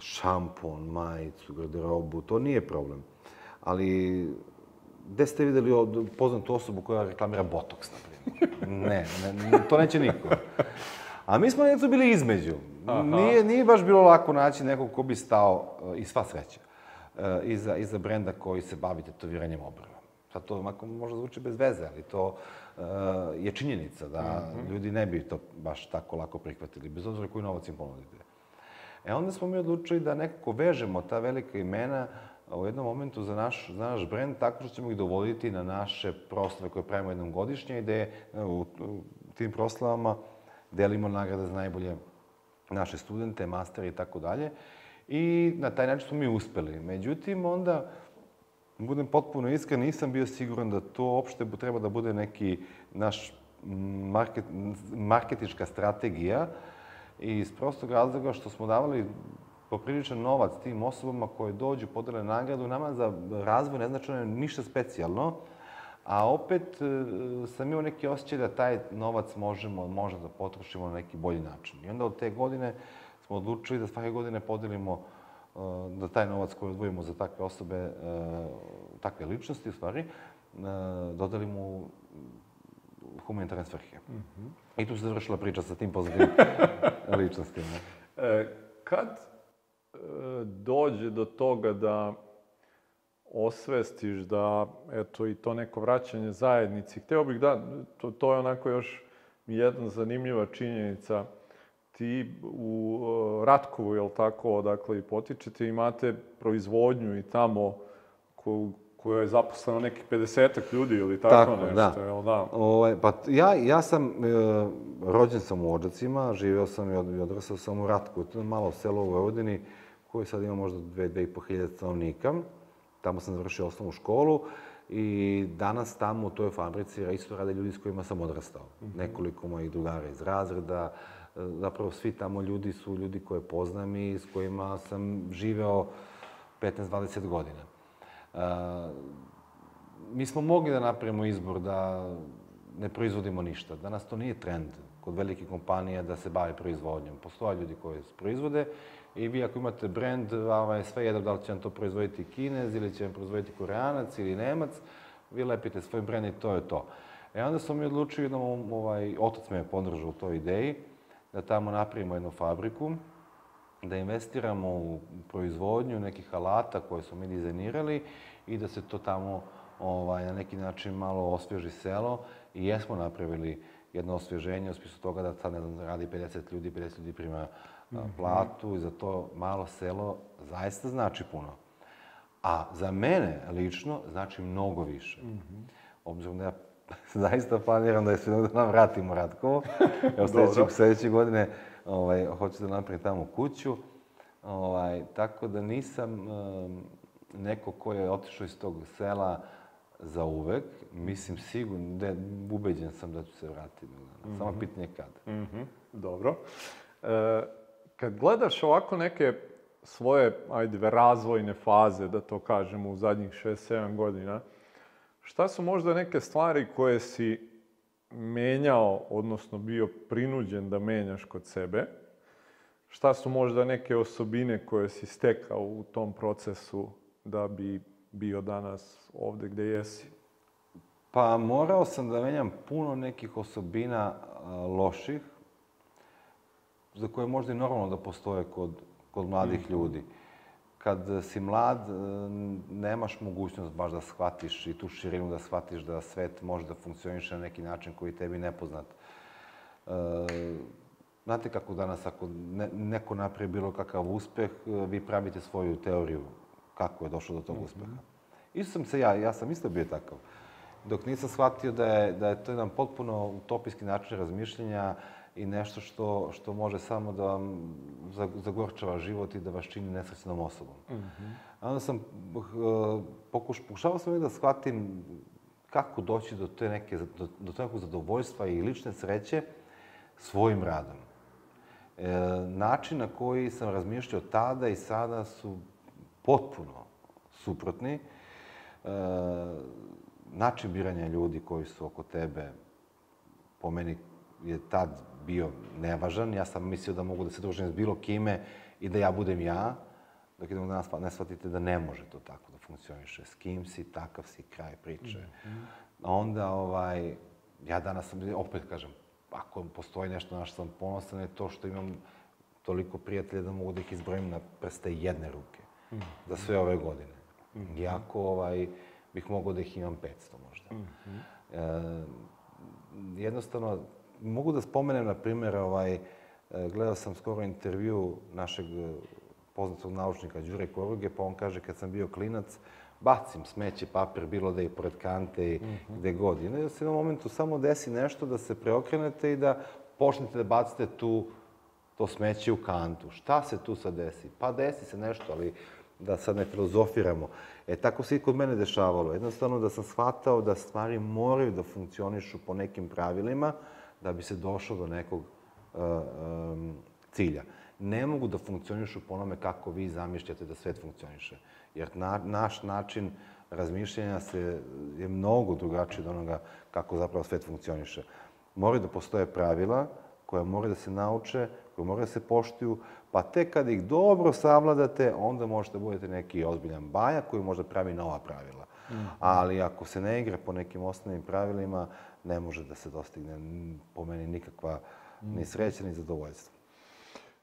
šampon, majicu, garderobu, to nije problem. Ali, gde ste videli poznatu osobu koja reklamira botoks, na? Ne, ne, to neće niko. A mi smo neco bili između. Aha. Nije, nije baš bilo lako naći nekog ko bi stao, uh, i sva sreća, uh, iza, iza brenda koji se bavi tetoviranjem obrva. Sad to možda zvuči bez veze, ali to uh, je činjenica da mm -hmm. ljudi ne bi to baš tako lako prihvatili, bez obzira koji novac im ponudite. E onda smo mi odlučili da nekako vežemo ta velika imena u jednom momentu za naš, za naš brend tako što ćemo ih dovoditi na naše proslave koje pravimo jednom godišnje i gde u, u tim proslavama delimo nagrade za najbolje naše studente, mastere i tako dalje. I na taj način smo mi uspeli. Međutim, onda budem potpuno iskren, nisam bio siguran da to uopšte treba da bude neki naš market, marketička strategija iz prostog razloga što smo davali popriličan novac tim osobama koje dođu, podele nagradu, nama za razvoj ne znači ništa specijalno, a opet e, sam imao neki osjećaj da taj novac možemo možda da potrošimo na neki bolji način. I onda od te godine smo odlučili da svake godine podelimo da taj novac koji odvojimo za takve osobe, e, takve ličnosti, u stvari, e, dodali mu humanitarne svrhe. Mm -hmm. I tu se završila priča sa tim pozitivnim ličnostima. E, kad e, dođe do toga da osvestiš da, eto, i to neko vraćanje zajednici, hteo bih da, to, to je onako još jedna zanimljiva činjenica, ti u Ratkovu, jel tako, odakle i potičete, imate proizvodnju i tamo koja je zaposlena nekih 50 ljudi ili tako, tako nešto, da. jel da? Ove, ovaj, pa ja, ja sam, e, rođen sam u Odžacima, živeo sam i, od, i odrastao sam u Ratkovu, to je malo selo u Vojvodini, koje sad ima možda 2-2,5 hiljada stanovnika. Tamo sam završio osnovnu školu i danas tamo u toj fabrici isto rade ljudi s kojima sam odrastao. Mm -hmm. Nekoliko mojih drugara iz razreda, zapravo svi tamo ljudi su ljudi koje poznam i s kojima sam živeo 15-20 godina. Mi smo mogli da napravimo izbor da ne proizvodimo ništa. Danas to nije trend. kod velikih kompanija da se bave proizvodnjom. Postoje ljudi koji proizvode i vi ako imate brend, ovaj, sve jedno da li će vam to proizvoditi Kinez ili će vam proizvoditi Koreanac ili Nemac, vi lepite svoj brend i to je to. E onda smo mi odlučili da ovaj, otac me podržao u toj ideji, da tamo napravimo jednu fabriku, da investiramo u proizvodnju nekih alata koje smo mi dizajnirali i da se to tamo ovaj, na neki način malo osvježi selo i jesmo napravili jedno osvježenje u smislu toga da sad ne znam, radi 50 ljudi, 50 ljudi prima mm -hmm. platu i za to malo selo zaista znači puno. A za mene lično znači mnogo više. Mm -hmm. Obzirom da ja zaista planiram da je sve da nam vratimo Ratkovo. Evo sledeće, sledeće godine ovaj, hoću da napravim tamo kuću. Ovaj, tako da nisam um, neko ko je otišao iz tog sela za uvek. Mislim, sigurno, da, ubeđen sam da ću se vratiti. Mm -hmm. Samo mhm. pitanje kada. Mm -hmm. Dobro. E, kad gledaš ovako neke svoje, ajde, razvojne faze, da to kažemo, u zadnjih 6-7 godina, šta su možda neke stvari koje si menjao, odnosno bio prinuđen da menjaš kod sebe? Šta su možda neke osobine koje si stekao u tom procesu da bi bio danas ovde gde jesi? Pa morao sam da menjam puno nekih osobina loših, za koje možda i normalno da postoje kod, kod mladih mm. ljudi. Kad si mlad, e, nemaš mogućnost baš da shvatiš i tu širinu da shvatiš da svet može da funkcioniše na neki način koji tebi nepoznat. E, znate kako danas, ako ne, neko napravi bilo kakav uspeh, e, vi pravite svoju teoriju kako je došlo do tog mm -hmm. uspeha. Isto sam se ja, ja sam isto bio takav. Dok nisam shvatio da je, da je to jedan potpuno utopijski način razmišljenja, i nešto što, što može samo da vam zagorčava život i da vas čini nesrećnom osobom. Mm -hmm. Onda sam uh, pokuš, pokušavao sam da shvatim kako doći do te neke, do, do nekog zadovoljstva i lične sreće svojim radom. E, način na koji sam razmišljao tada i sada su potpuno suprotni. E, način biranja ljudi koji su oko tebe po meni je tad bio nevažan. Ja sam mislio da mogu da se družim s bilo kime i da ja budem ja, dok jednog danas ne shvatite da ne može to tako da funkcioniše. S kim si, takav si, kraj priče. Mm -hmm. Onda, ovaj, ja danas sam, opet kažem, ako postoji nešto na što sam ponosan, je to što imam toliko prijatelja da mogu da ih izbrojim na prste jedne ruke mm -hmm. za sve ove godine. Mm -hmm. Iako ovaj, bih mogao da ih imam 500 možda. Mm -hmm. e, jednostavno, mogu da spomenem, na primjer, ovaj, e, gledao sam skoro intervju našeg e, poznatog naučnika Đure Koruge, pa on kaže kad sam bio klinac, bacim smeće, papir, bilo da je pored kante i mm -hmm. gde god. I da se na momentu samo desi nešto da se preokrenete i da počnete da bacite tu to smeće u kantu. Šta se tu sad desi? Pa desi se nešto, ali da sad ne filozofiramo. E, tako se i kod mene dešavalo. Jednostavno da sam shvatao da stvari moraju da funkcionišu po nekim pravilima, da bi se došlo do nekog uh, um, cilja. Ne mogu da funkcionišu po onome kako vi zamišljate da svet funkcioniše. Jer na, naš način razmišljanja se, je mnogo drugačiji od onoga kako zapravo svet funkcioniše. Moraju da postoje pravila koja moraju da se nauče, koje moraju da se poštuju, pa tek kad ih dobro savladate, onda možete da budete neki ozbiljan baja koji možda pravi nova pravila. Mm. Ali ako se ne igra po nekim osnovnim pravilima, ne može da se dostigne po meni nikakva ni sreća ni zadovoljstvo.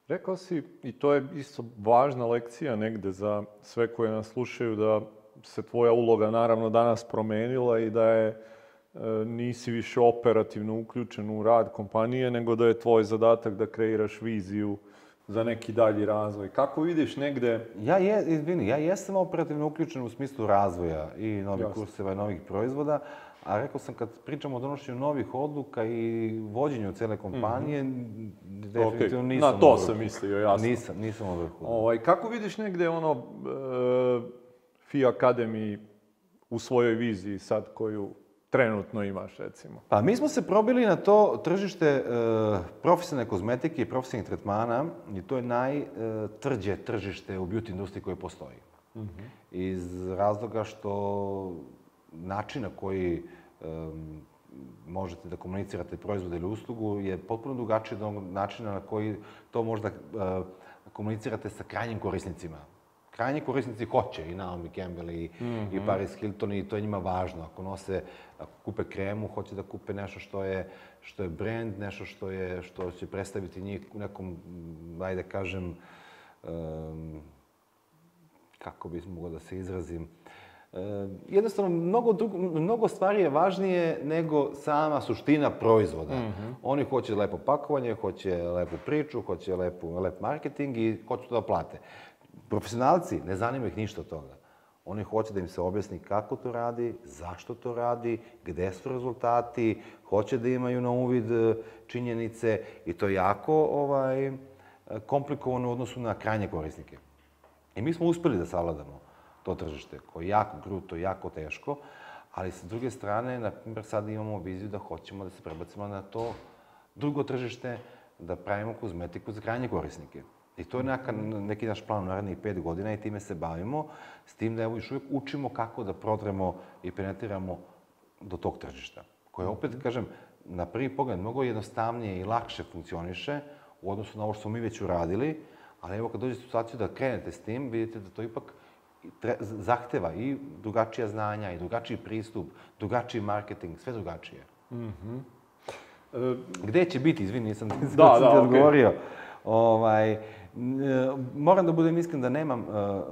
Rekao si, i to je isto važna lekcija negde za sve koje nas slušaju, da se tvoja uloga naravno danas promenila i da je e, nisi više operativno uključen u rad kompanije, nego da je tvoj zadatak da kreiraš viziju za neki dalji razvoj. Kako vidiš negde... Ja, je, izvini, ja jesam operativno uključen u smislu razvoja i novih kurseva i novih proizvoda, A rekao sam, kad pričamo o donošenju novih odluka i vođenju cele kompanije, mm -hmm. definitivno okay. nisam... Na to sam mislio, jasno. Nisam, nisam u vrhu. Ovaj, kako vidiš negde ono, e, FI Academy u svojoj viziji sad koju trenutno imaš, recimo? Pa mi smo se probili na to tržište e, profesionalne kozmetike i profesionalnih tretmana i to je najtvrđe tržište u beauty industriji koje postoji. Mm -hmm. Iz razloga što način na koji um, možete da komunicirate proizvod ili uslugu je potpuno drugačije od onog načina na koji to možda uh, komunicirate sa krajnjim korisnicima. Krajnji korisnici hoće i Naomi Campbell i, mm -hmm. i Paris Hilton i to je njima važno. Ako nose, ako kupe kremu, hoće da kupe nešto što je, što je brand, nešto što, je, što će predstaviti njih u nekom, ajde kažem, um, kako bih mogao da se izrazim, E, jednostavno, mnogo, drugo, mnogo stvari je važnije nego sama suština proizvoda. Mm -hmm. Oni hoće lepo pakovanje, hoće lepu priču, hoće lepu, lep marketing i hoće to da plate. Profesionalci, ne zanima ih ništa od toga. Oni hoće da im se objasni kako to radi, zašto to radi, gde su rezultati, hoće da imaju na uvid e, činjenice i to je jako ovaj, komplikovano u odnosu na krajnje korisnike. I mi smo uspeli da savladamo to tržište, koje je jako kruto, jako teško, ali sa druge strane, na primjer, sada imamo viziju da hoćemo da se prebacimo na to drugo tržište, da pravimo kozmetiku za krajnje korisnike. I to je neka, neki naš plan u narednih pet godina i time se bavimo, s tim da evo još uvijek učimo kako da prodremo i penetriramo do tog tržišta. Koje opet, kažem, na prvi pogled mnogo jednostavnije i lakše funkcioniše u odnosu na ovo što smo mi već uradili, ali evo kad dođete u situaciju da krenete s tim, vidite da to ipak tre, zahteva i drugačija znanja, i drugačiji pristup, drugačiji marketing, sve drugačije. Mm -hmm. E, Gde će biti, izvini, nisam, nisam da, da, ti odgovorio. Okay. Ovaj, moram da budem iskren da nemam uh,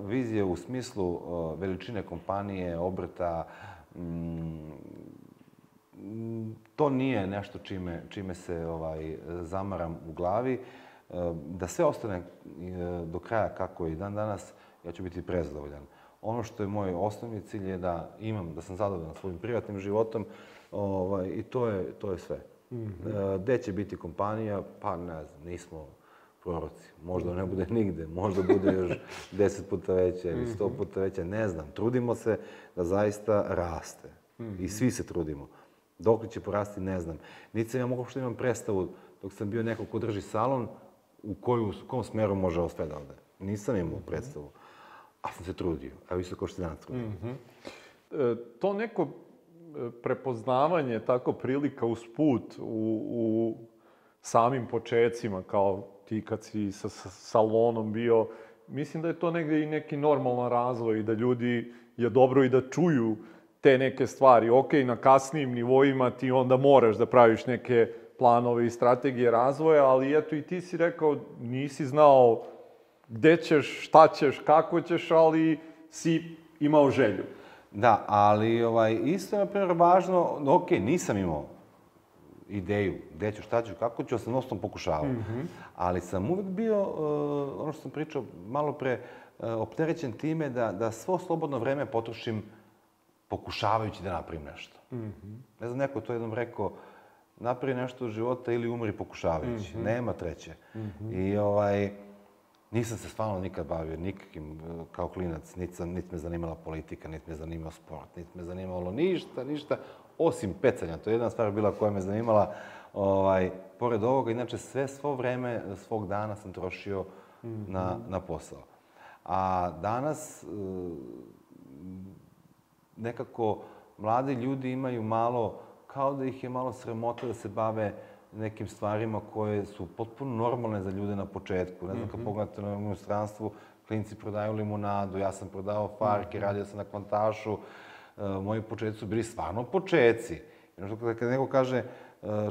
vizije u smislu uh, veličine kompanije, obrta. Mm, to nije nešto čime, čime se ovaj, zamaram u glavi. Uh, da sve ostane do kraja kako je i dan danas, ja ću biti prezadovoljan. Ono što je moj osnovni cilj je da imam, da sam zadovoljan svojim privatnim životom ovaj, i to je, to je sve. Mm -hmm. Gde će biti kompanija? Pa ne znam, nismo proroci. Možda ne bude nigde, možda bude još deset puta veća ili sto mhm. puta veća, ne znam. Trudimo se da zaista raste. Mm -hmm. I svi se trudimo. Dok će porasti, ne znam. Niti sam ja mogu što imam predstavu dok sam bio neko ko drži salon, u koju, u kom smeru može ovo sve da ode. Nisam imao predstavu. A sam se trudio. Evo isto kao što danas. Mm -hmm. e, to neko e, prepoznavanje, tako prilika uz put u, u samim počecima, kao ti kad si sa, sa salonom bio, mislim da je to negde i neki normalan razvoj da ljudi je dobro i da čuju te neke stvari. Ok, na kasnijim nivoima ti onda moraš da praviš neke planove i strategije razvoja, ali eto i ti si rekao, nisi znao gde ćeš, šta ćeš, kako ćeš, ali si imao želju. Da, ali ovaj, isto je, na primjer, važno, ok, nisam imao ideju gde ću, šta ću, kako ću, sam osnovno pokušavao. Mm -hmm. Ali sam uvek bio, uh, ono što sam pričao malo pre, uh, opterećen time da, da svo slobodno vreme potrošim pokušavajući da napravim nešto. Mm -hmm. Ne znam, neko je to jednom rekao, napravi nešto u života ili umri pokušavajući. Mm -hmm. Nema treće. Mm -hmm. I ovaj, Nisam se stvarno nikad bavio nikakvim, kao klinac, niti, sam, niti me zanimala politika, niti me zanimao sport, niti me zanimalo ništa, ništa, osim pecanja. To je jedna stvar bila koja me zanimala. Ovaj, pored ovoga, inače, sve svo vreme svog dana sam trošio mm -hmm. na, na posao. A danas, e, nekako, mladi ljudi imaju malo, kao da ih je malo sramota da se bave nekim stvarima koje su potpuno normalne za ljude na početku. Ne znam, kad mhm. pogledate na inostranstvu, klinci prodaju limunadu, ja sam prodao farke, mhm. radio sam na kvantašu. E, moji početci su bili stvarno početci. Znači, kad neko kaže e,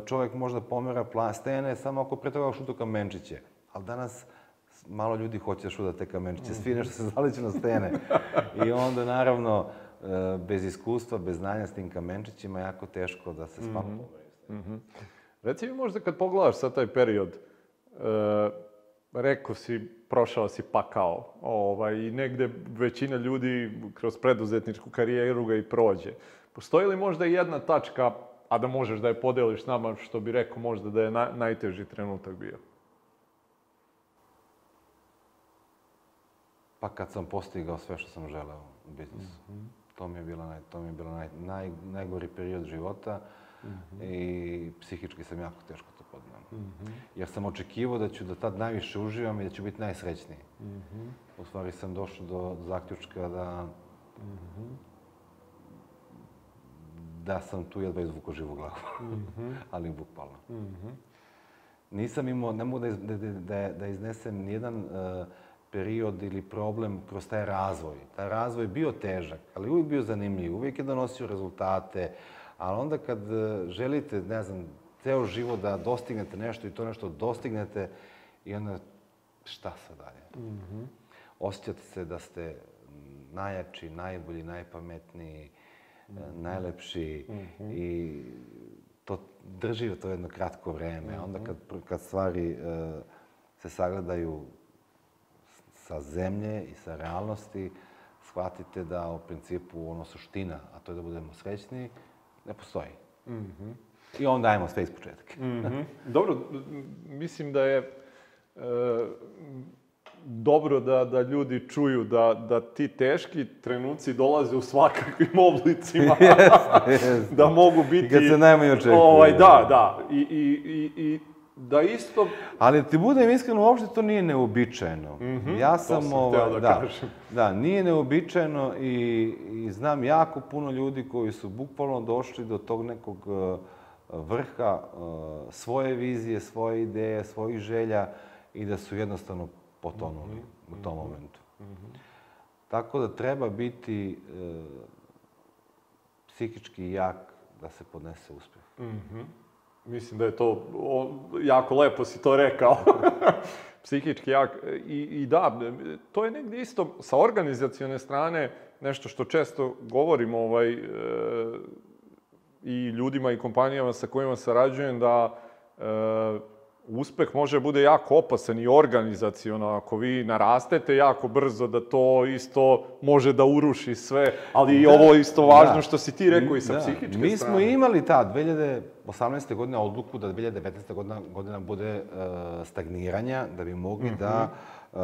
čovek možda pomera plastene samo ako pre toga šutu kamenčiće. Ali danas malo ljudi hoće da šuta te kamenčiće, svi nešto se zaliče na stene. I onda, naravno, e, bez iskustva, bez znanja s tim kamenčićima, jako teško da se spavno mm -hmm. Reci mi možda kad pogledaš sad taj period, e, rekao si, prošao si pakao, ovaj, i negde većina ljudi kroz preduzetničku karijeru ga i prođe. Postoji li možda jedna tačka, a da možeš da je podeliš s nama, što bi rekao možda da je na, najteži trenutak bio? Pa kad sam postigao sve što sam želeo u biznisu. Mm -hmm. To mi je bilo, naj, to mi je bilo naj, naj, najgori period života. -hmm. i psihički sam jako teško to podnao. Mm -hmm. Jer sam očekivao da ću da tad najviše uživam i da ću biti najsrećniji. Mm -hmm. U stvari sam došao do zaključka da, mm -hmm. da sam tu jedva izvukao živu glavu. Ali bukvalno. Nisam imao, ne mogu da, iz- da, da, da iznesem nijedan uh, period ili problem kroz taj razvoj. Taj razvoj je bio težak, ali uvijek bio zanimljiv, uvijek je donosio rezultate, ali onda kad uh, želite, ne znam, ceo život da dostignete nešto i to nešto dostignete i onda šta sad dalje? Osjećate se da ste najjači, najbolji, najpametniji, e, najlepši i to drži to jedno kratko vreme. Onda kad, kad stvari e, se sagledaju sa zemlje i sa realnosti, shvatite da u principu ono suština, a to je da budemo srećni, ne postoji. I onda ajmo sve iz početka. Mhm. Dobro, m, mislim da je e, dobro da, da ljudi čuju da, da ti teški trenuci dolaze u svakakvim oblicima. jeste. da mogu biti... I kad se najmanje očekuje. Ovaj, da, da. I, i, i, i da isto... Ali ti budem iskren, uopšte to nije neobičajeno. Ja sam, sam ovaj, hteo da da, kažem. da, nije neobičajeno i, i znam jako puno ljudi koji su bukvalno došli do tog nekog eh, vrha eh, svoje vizije, svoje ideje, svojih želja i da su jednostavno potonuli u tom momentu. Tako da treba biti eh, psihički jak da se podnese uspjeh. Mislim da je to, o, jako lepo si to rekao. Psihički jak. I, I da, to je negdje isto sa organizacione strane nešto što često govorimo ovaj, e, i ljudima i kompanijama sa kojima sarađujem da e, uspeh može bude jako opasan i organizaciono. Ako vi narastete jako brzo, da to isto može da uruši sve. Ali i ovo je isto važno Da. što si ti rekao i sa Da. psihičke Mi strane. smo imali ta 2018. godine odluku da 2019. godina, godina bude e, stagniranja, da bi mogli da e,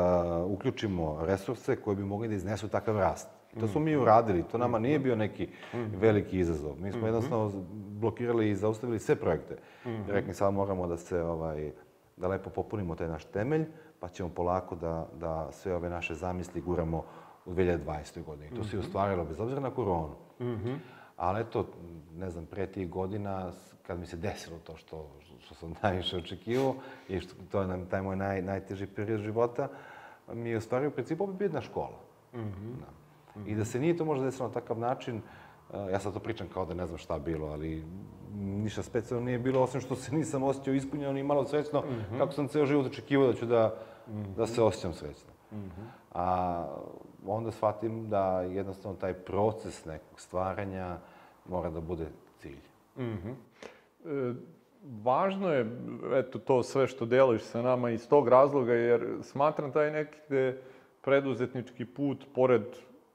uključimo resurse koji bi mogli da iznesu takav rast. I To smo mi uradili, to nama nije bio neki veliki izazov. Mi smo jednostavno blokirali i zaustavili sve projekte. Rekli sad moramo da se ovaj, da lepo popunimo taj naš temelj, pa ćemo polako da, da sve ove naše zamisli guramo u 2020. godini. To se i ostvarilo, bez obzira na koronu. Ali eto, ne znam, pre tih godina, kad mi se desilo to što, što sam najviše očekivao i što, to je nam taj moj naj, najteži period života, mi je u stvari u principu opet jedna škola. Da. I da se nije to možda desilo na takav način, eh, ja sad to pričam kao da ne znam šta bilo, ali ništa specijalno nije bilo, osim što se nisam osjećao ispunjeno ni malo srećno, kako sam ceo život očekivao da ću da, da se osjećam srećno. A onda shvatim da jednostavno taj proces nekog stvaranja mora da bude cilj. E, Važno je, eto, to sve što deliš sa nama iz tog razloga, jer smatram taj nekde preduzetnički put, pored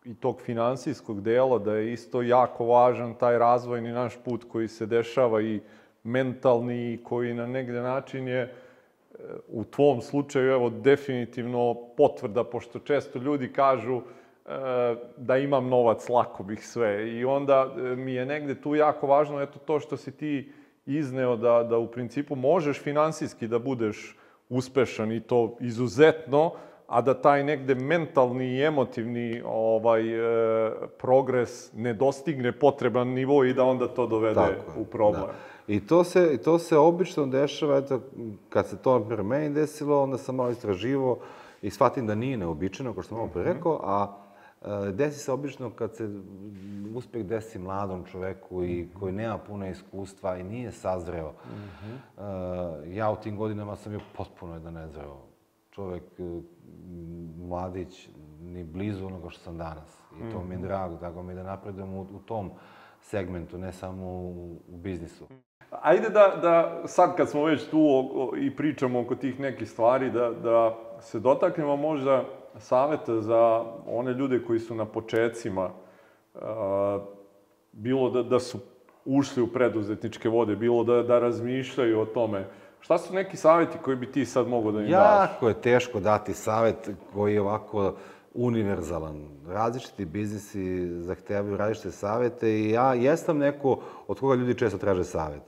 i tog finansijskog dela, da je isto jako važan taj razvojni naš put koji se dešava i mentalni, i koji na negde način je e, u tvom slučaju, evo, definitivno potvrda, pošto često ljudi kažu e, da imam novac, lako bih sve. I onda e, mi je negde tu jako važno, eto, to što si ti izneo, da, da u principu možeš finansijski da budeš uspešan i to izuzetno, a da taj negde mentalni i emotivni ovaj, e, progres ne dostigne potreban nivo i da onda to dovede Tako u problem. Da. I to se, i to se obično dešava, eto, kad se to na meni desilo, onda sam malo istraživo i shvatim da nije neobičajno, kao što sam malo pre rekao, a e, desi se obično kad se uspeh desi mladom čoveku i koji nema puno iskustva i nije sazreo. E, ja u tim godinama sam bio potpuno jedan nezreo čovek, e, mladić, ni blizu onoga što sam danas. I to mi je drago, drago mi je da napredujem u, u tom segmentu, ne samo u, u biznisu. Ajde da, da sad kad smo već tu o- o- i pričamo oko tih nekih stvari, da, da se dotaknemo možda saveta za one ljude koji su na počecima, a, bilo da, da su ušli u preduzetničke vode, bilo da, da razmišljaju o tome. Šta su neki saveti koji bi ti sad mogao da im daš? Jako je teško dati savet koji je ovako univerzalan. Različiti biznisi zahtevaju različite savete i ja jesam neko od koga ljudi često traže savet.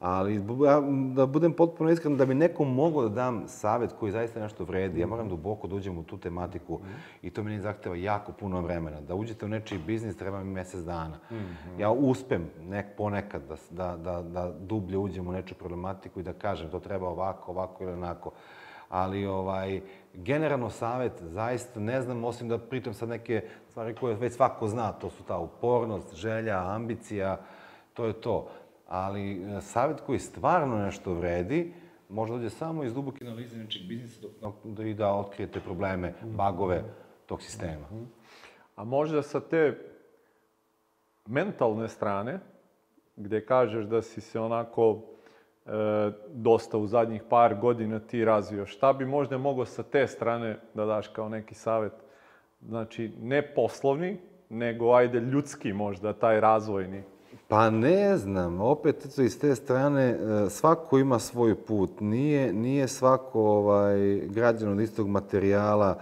Ali ja, da budem potpuno iskren, da bi nekom mogao da dam savet koji zaista nešto vredi, ja moram duboko da uđem u tu tematiku i to meni zahteva jako puno vremena. Da uđete u nečiji biznis treba mi mesec dana. Ja uspem nek, ponekad da, da, da, da dublje uđem u nečiju problematiku i da kažem to treba ovako, ovako ili onako ali ovaj, generalno savet zaista ne znam, osim da pritom sad neke stvari koje već svako zna, to su ta upornost, želja, ambicija, to je to. Ali e, savet koji stvarno nešto vredi, može dođe samo iz duboke analize nečeg biznisa dok, da i da otkrijete probleme, bagove tog sistema. A možda sa te mentalne strane, gde kažeš da si se onako dosta u zadnjih par godina ti razvio. Šta bi možda mogao sa te strane da daš kao neki savet? Znači, ne poslovni, nego ajde ljudski možda, taj razvojni. Pa ne znam, opet iz te strane e, svako ima svoj put. Nije, nije svako ovaj, građan od istog materijala.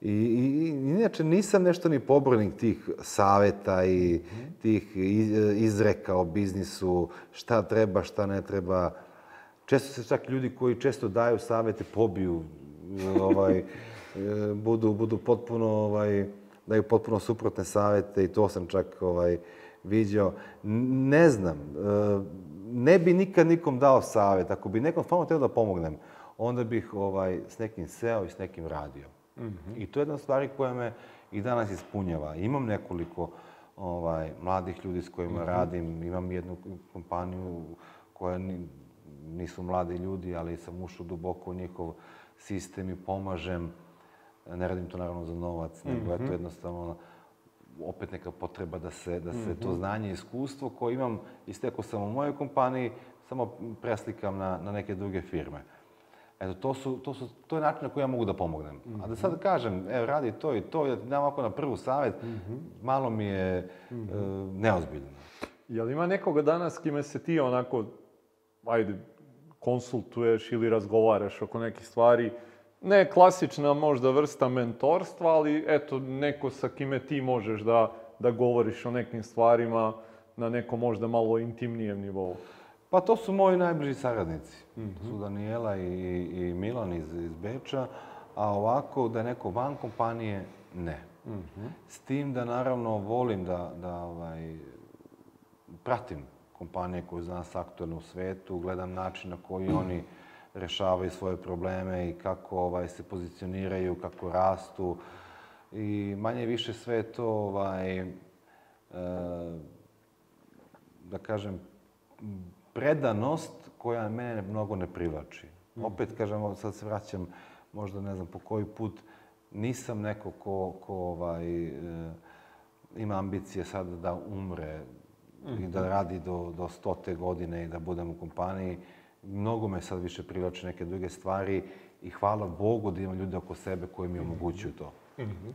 I, i, inače nisam nešto ni pobornik tih saveta i tih izreka o biznisu, šta treba, šta ne treba. Često se čak ljudi koji često daju savete pobiju, ovaj, e, budu, budu potpuno, ovaj, daju potpuno suprotne savete i to sam čak ovaj, viđao. Ne znam, e, ne bi nikad nikom dao savet. Ako bi nekom stvarno teo da pomognem, onda bih ovaj, s nekim seo i s nekim radio. Mm -hmm. I to je jedna stvari koja me i danas ispunjava. Imam nekoliko ovaj, mladih ljudi s kojima mm -hmm. radim, imam jednu kompaniju koja nisu mladi ljudi, ali sam ušao duboko u njihov sistem i pomažem. Ne radim to naravno za novac, nego mm -hmm. eto jednostavno opet neka potreba da se, da se mm -hmm. to znanje i iskustvo koje imam isteko sam u mojoj kompaniji, samo preslikam na, na neke druge firme. Eto, to, su, to, su, to je način na koji ja mogu da pomognem. Mm -hmm. A da sad kažem, evo, radi to i to, da ti dam ovako na prvu savet, mm -hmm. malo mi je mm -hmm. e, neozbiljno. Jel ima nekoga danas kime se ti onako, ajde, konsultuješ ili razgovaraš oko nekih stvari, ne klasična možda vrsta mentorstva, ali eto, neko sa kime ti možeš da, da govoriš o nekim stvarima na neko možda malo intimnijem nivou. Pa to su moji najbliži saradnici. Mm -hmm. Su Daniela i, i Milan iz, iz Beča, a ovako da je neko van kompanije, ne. Mm -hmm. S tim da naravno volim da, da ovaj, pratim kompanije koje za nas aktualne u svetu, gledam način na koji oni rešavaju svoje probleme i kako ovaj, se pozicioniraju, kako rastu. I manje više sve to, ovaj, e, da kažem, predanost koja mene mnogo ne privlači. Mm. Opet, kažem, sad se vraćam, možda ne znam po koji put, nisam neko ko, ko ovaj, e, ima ambicije sad da umre mm. i da radi do, do stote godine i da budem u kompaniji. Mnogo me sad više privlače neke druge stvari i hvala Bogu da imam ljude oko sebe koji mi omogućuju to. Mm -hmm.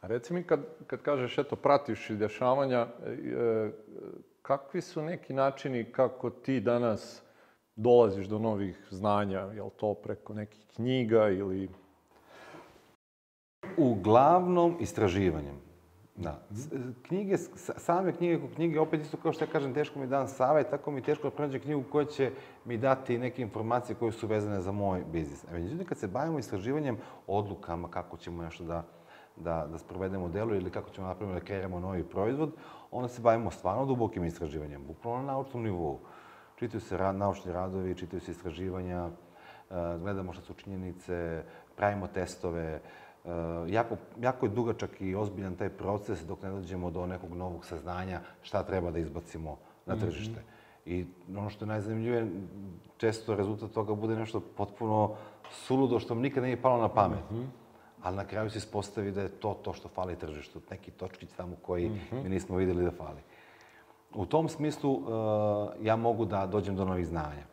A reci mi, kad, kad kažeš, eto, pratiš i dešavanja, e, kakvi su neki načini kako ti danas dolaziš do novih znanja? Je li to preko nekih knjiga ili... Uglavnom istraživanjem. Da. Knjige, same knjige, knjige, opet isto kao što ja kažem, teško mi dan savjet, tako mi teško da pronađem knjigu koja će mi dati neke informacije koje su vezane za moj biznis. E, međutim, kad se bavimo istraživanjem odlukama, kako ćemo nešto da, da, da sprovedemo delu ili kako ćemo napraviti da kreiramo novi proizvod, onda se bavimo stvarno dubokim istraživanjem, bukvalno na naučnom nivou. Čitaju se rad, naučni radovi, čitaju se istraživanja, e, gledamo šta su činjenice, pravimo testove, Uh, jako, jako je dugačak i ozbiljan taj proces dok ne dođemo do nekog novog saznanja šta treba da izbacimo na mhm. tržište. Mm -hmm. I ono što je najzanimljivije, često rezultat toga bude nešto potpuno suludo što vam nikad nije palo na pamet. Mm -hmm. Ali na kraju se ispostavi da je to to što fali tržištu. Neki točkić tamo koji mm -hmm. mi nismo videli da fali. U tom smislu uh, ja mogu da dođem do novih znanja.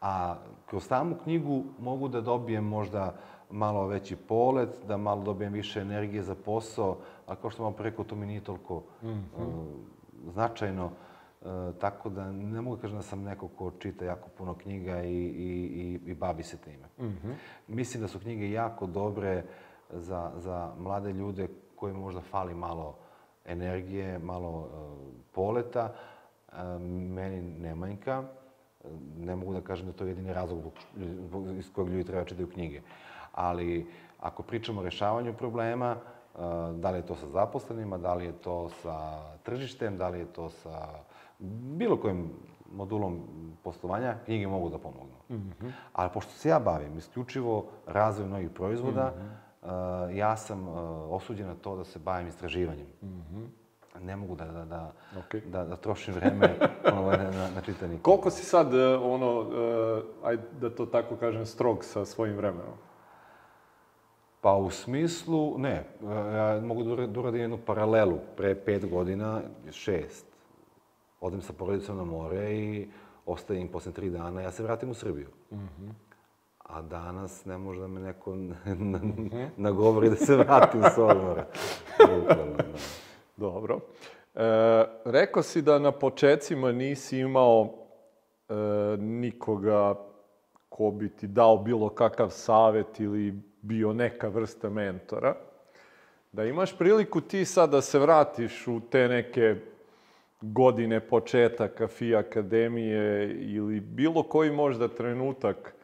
A kroz samu knjigu mogu da dobijem možda malo veći polet, da malo dobijem više energije za posao, a kao što vam preko, to mi nije toliko mm -hmm. uh, značajno. Uh, tako da ne mogu da kažem da sam neko ko čita jako puno knjiga i, i, i, i bavi se time. Mm -hmm. Mislim da su knjige jako dobre za, za mlade ljude koji možda fali malo energije, malo e, poleta. E, meni ne manjka. Ne mogu da kažem da to je jedini razlog iz kojeg ljudi treba čitaju knjige. Ali ako pričamo o rešavanju problema, e, da li je to sa zaposlenima, da li je to sa tržištem, da li je to sa bilo kojim modulom poslovanja, knjige mogu da pomognu. Mm -hmm. Ali pošto se ja bavim isključivo razvojem novih proizvoda, mm -hmm. Uh, ja sam uh, osuđen na to da se bavim istraživanjem. Mm -hmm. Ne mogu da, da, da, okay. da, da trošim vreme ono, na, na čitanje. Koliko si sad, uh, ono, uh, ajde da to tako kažem, strog sa svojim vremenom? Pa u smislu, ne, ja mogu da uradim jednu paralelu. Pre pet godina, šest, odem sa porodicom na more i ostajem posle tri dana, ja se vratim u Srbiju. Mm -hmm. A danas ne može da me neko nagovori da se vratim s odmora. Dobro. E, rekao si da na početcima nisi imao e, nikoga ko bi ti dao bilo kakav savet ili bio neka vrsta mentora. Da imaš priliku ti sad da se vratiš u te neke godine početaka FI akademije ili bilo koji možda trenutak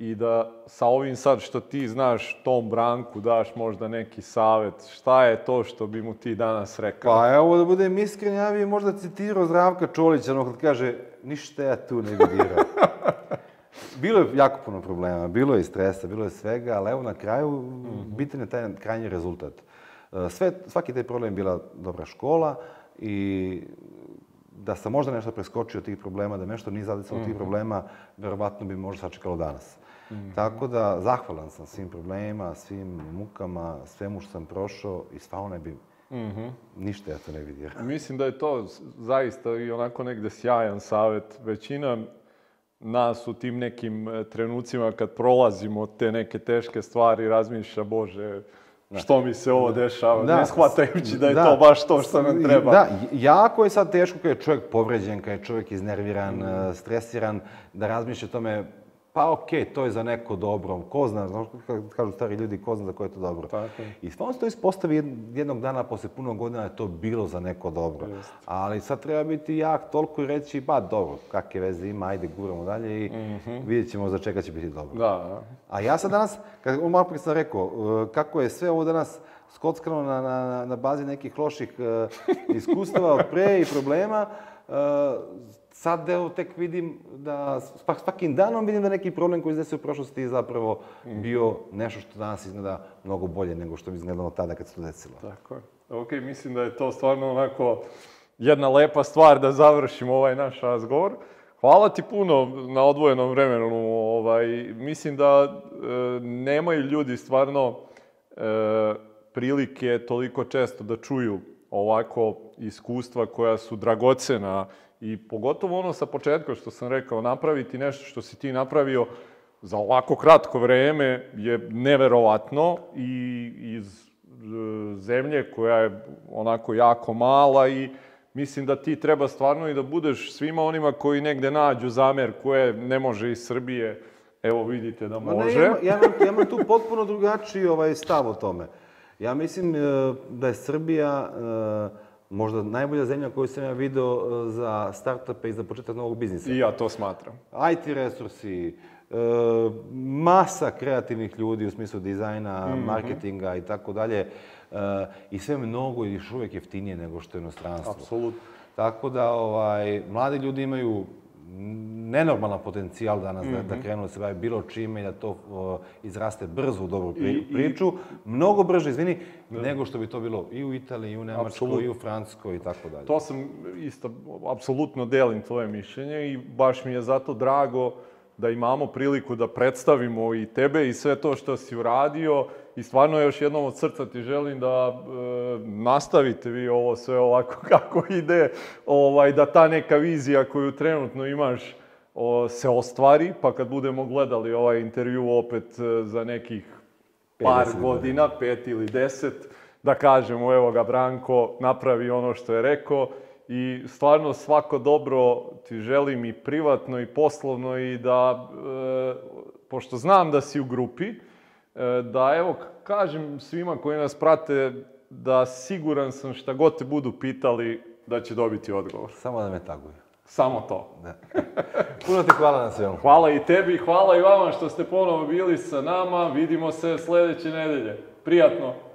i da sa ovim sad što ti znaš tom Branku daš možda neki savet, šta je to što bi mu ti danas rekao? Pa evo da budem iskren, ja bih možda citirao Zdravka Čolića, ono kad kaže ništa ja tu ne vidirao. bilo je jako puno problema, bilo je i stresa, bilo je svega, ali evo na kraju mm -hmm. bitan je taj krajnji rezultat. Sve, svaki taj problem je bila dobra škola, i da sam možda nešto preskočio tih problema, da nešto nije zadecalo mm -hmm. tih mhm. problema, verovatno bi možda sačekalo danas. Mm -hmm. Tako da, zahvalan sam svim problemima, svim mukama, svemu što sam prošao i stvarno ne bi Mm -hmm. Ništa ja to ne vidio. Mislim da je to zaista i onako negde sjajan savet. Većina nas u tim nekim e, trenucima kad prolazimo te neke teške stvari razmišlja, Bože, Da. Što mi se ovo dešava, da. ne shvatajući da je da. to baš to što nam treba. Da, jako je sad teško kad je čovjek povređen, kad je čovjek iznerviran, mm. stresiran, da razmišlja o tome pa okej, okay, to je za neko dobro, ko zna, znaš, kažu stari ljudi, ko zna za koje je to dobro. Tako. I stvarno se to ispostavi jednog dana posle puno godina da je to bilo za neko dobro. Just. Ali sad treba biti jak toliko i reći, ba dobro, kakve veze ima, ajde, guramo dalje i mm -hmm. vidjet ćemo za čega će biti dobro. Da, da. A ja sad danas, kad, malo prije sam rekao, uh, kako je sve ovo danas skockano na, na, na bazi nekih loših uh, iskustava od pre i problema, uh, sad evo tek vidim da svakim danom vidim da neki problem koji izdese u prošlosti je zapravo bio nešto što danas izgleda mnogo bolje nego što bi izgledalo tada kad se to desilo. Tako je. Ok, mislim da je to stvarno onako jedna lepa stvar da završimo ovaj naš razgovor. Hvala ti puno na odvojenom vremenu. Ovaj, mislim da e, nemaju ljudi stvarno e, prilike toliko često da čuju ovako iskustva koja su dragocena I pogotovo ono sa početka što sam rekao, napraviti nešto što si ti napravio za ovako kratko vreme je neverovatno i iz e, zemlje koja je onako jako mala i mislim da ti treba stvarno i da budeš svima onima koji negde nađu zamer koje ne može iz Srbije, evo vidite da može. Ne, ja, ja, imam, ja imam tu potpuno drugačiji ovaj stav o tome. Ja mislim e, da je Srbija e, možda najbolja zemlja koju sam ja video e, za startupe i za početak novog biznisa. I ja to smatram. IT resursi, e, masa kreativnih ljudi u smislu dizajna, mm -hmm. marketinga i tako dalje. E, I sve mnogo i još uvek jeftinije nego što je inostranstvo. Apsolutno. Tako da, ovaj, mladi ljudi imaju nenormalan potencijal danas mm -hmm. da, da mhm. krenu da se bavi bilo čime i da to o, izraste brzo u dobru pri, I, priču. I... Mnogo brže, izvini, da. nego što bi to bilo i u Italiji, i u Nemačkoj, Absolut. i u Francuskoj i tako dalje. To sam isto, apsolutno delim tvoje mišljenje i baš mi je zato drago da imamo priliku da predstavimo i tebe i sve to što si uradio i stvarno još jednom od srca ti želim da e, nastavite vi ovo sve ovako kako ide, ovaj, da ta neka vizija koju trenutno imaš o, se ostvari, pa kad budemo gledali ovaj intervju opet e, za nekih par godina, pet ili deset, da kažemo, evo ga Branko, napravi ono što je rekao. I stvarno svako dobro ti želim i privatno i poslovno i da, e, pošto znam da si u grupi, da evo kažem svima koji nas prate da siguran sam šta god te budu pitali da će dobiti odgovor. Samo da me taguju. Samo to. Da. Puno ti hvala na svemu. Hvala i tebi, hvala i vama što ste ponovo bili sa nama. Vidimo se sljedeće nedelje. Prijatno!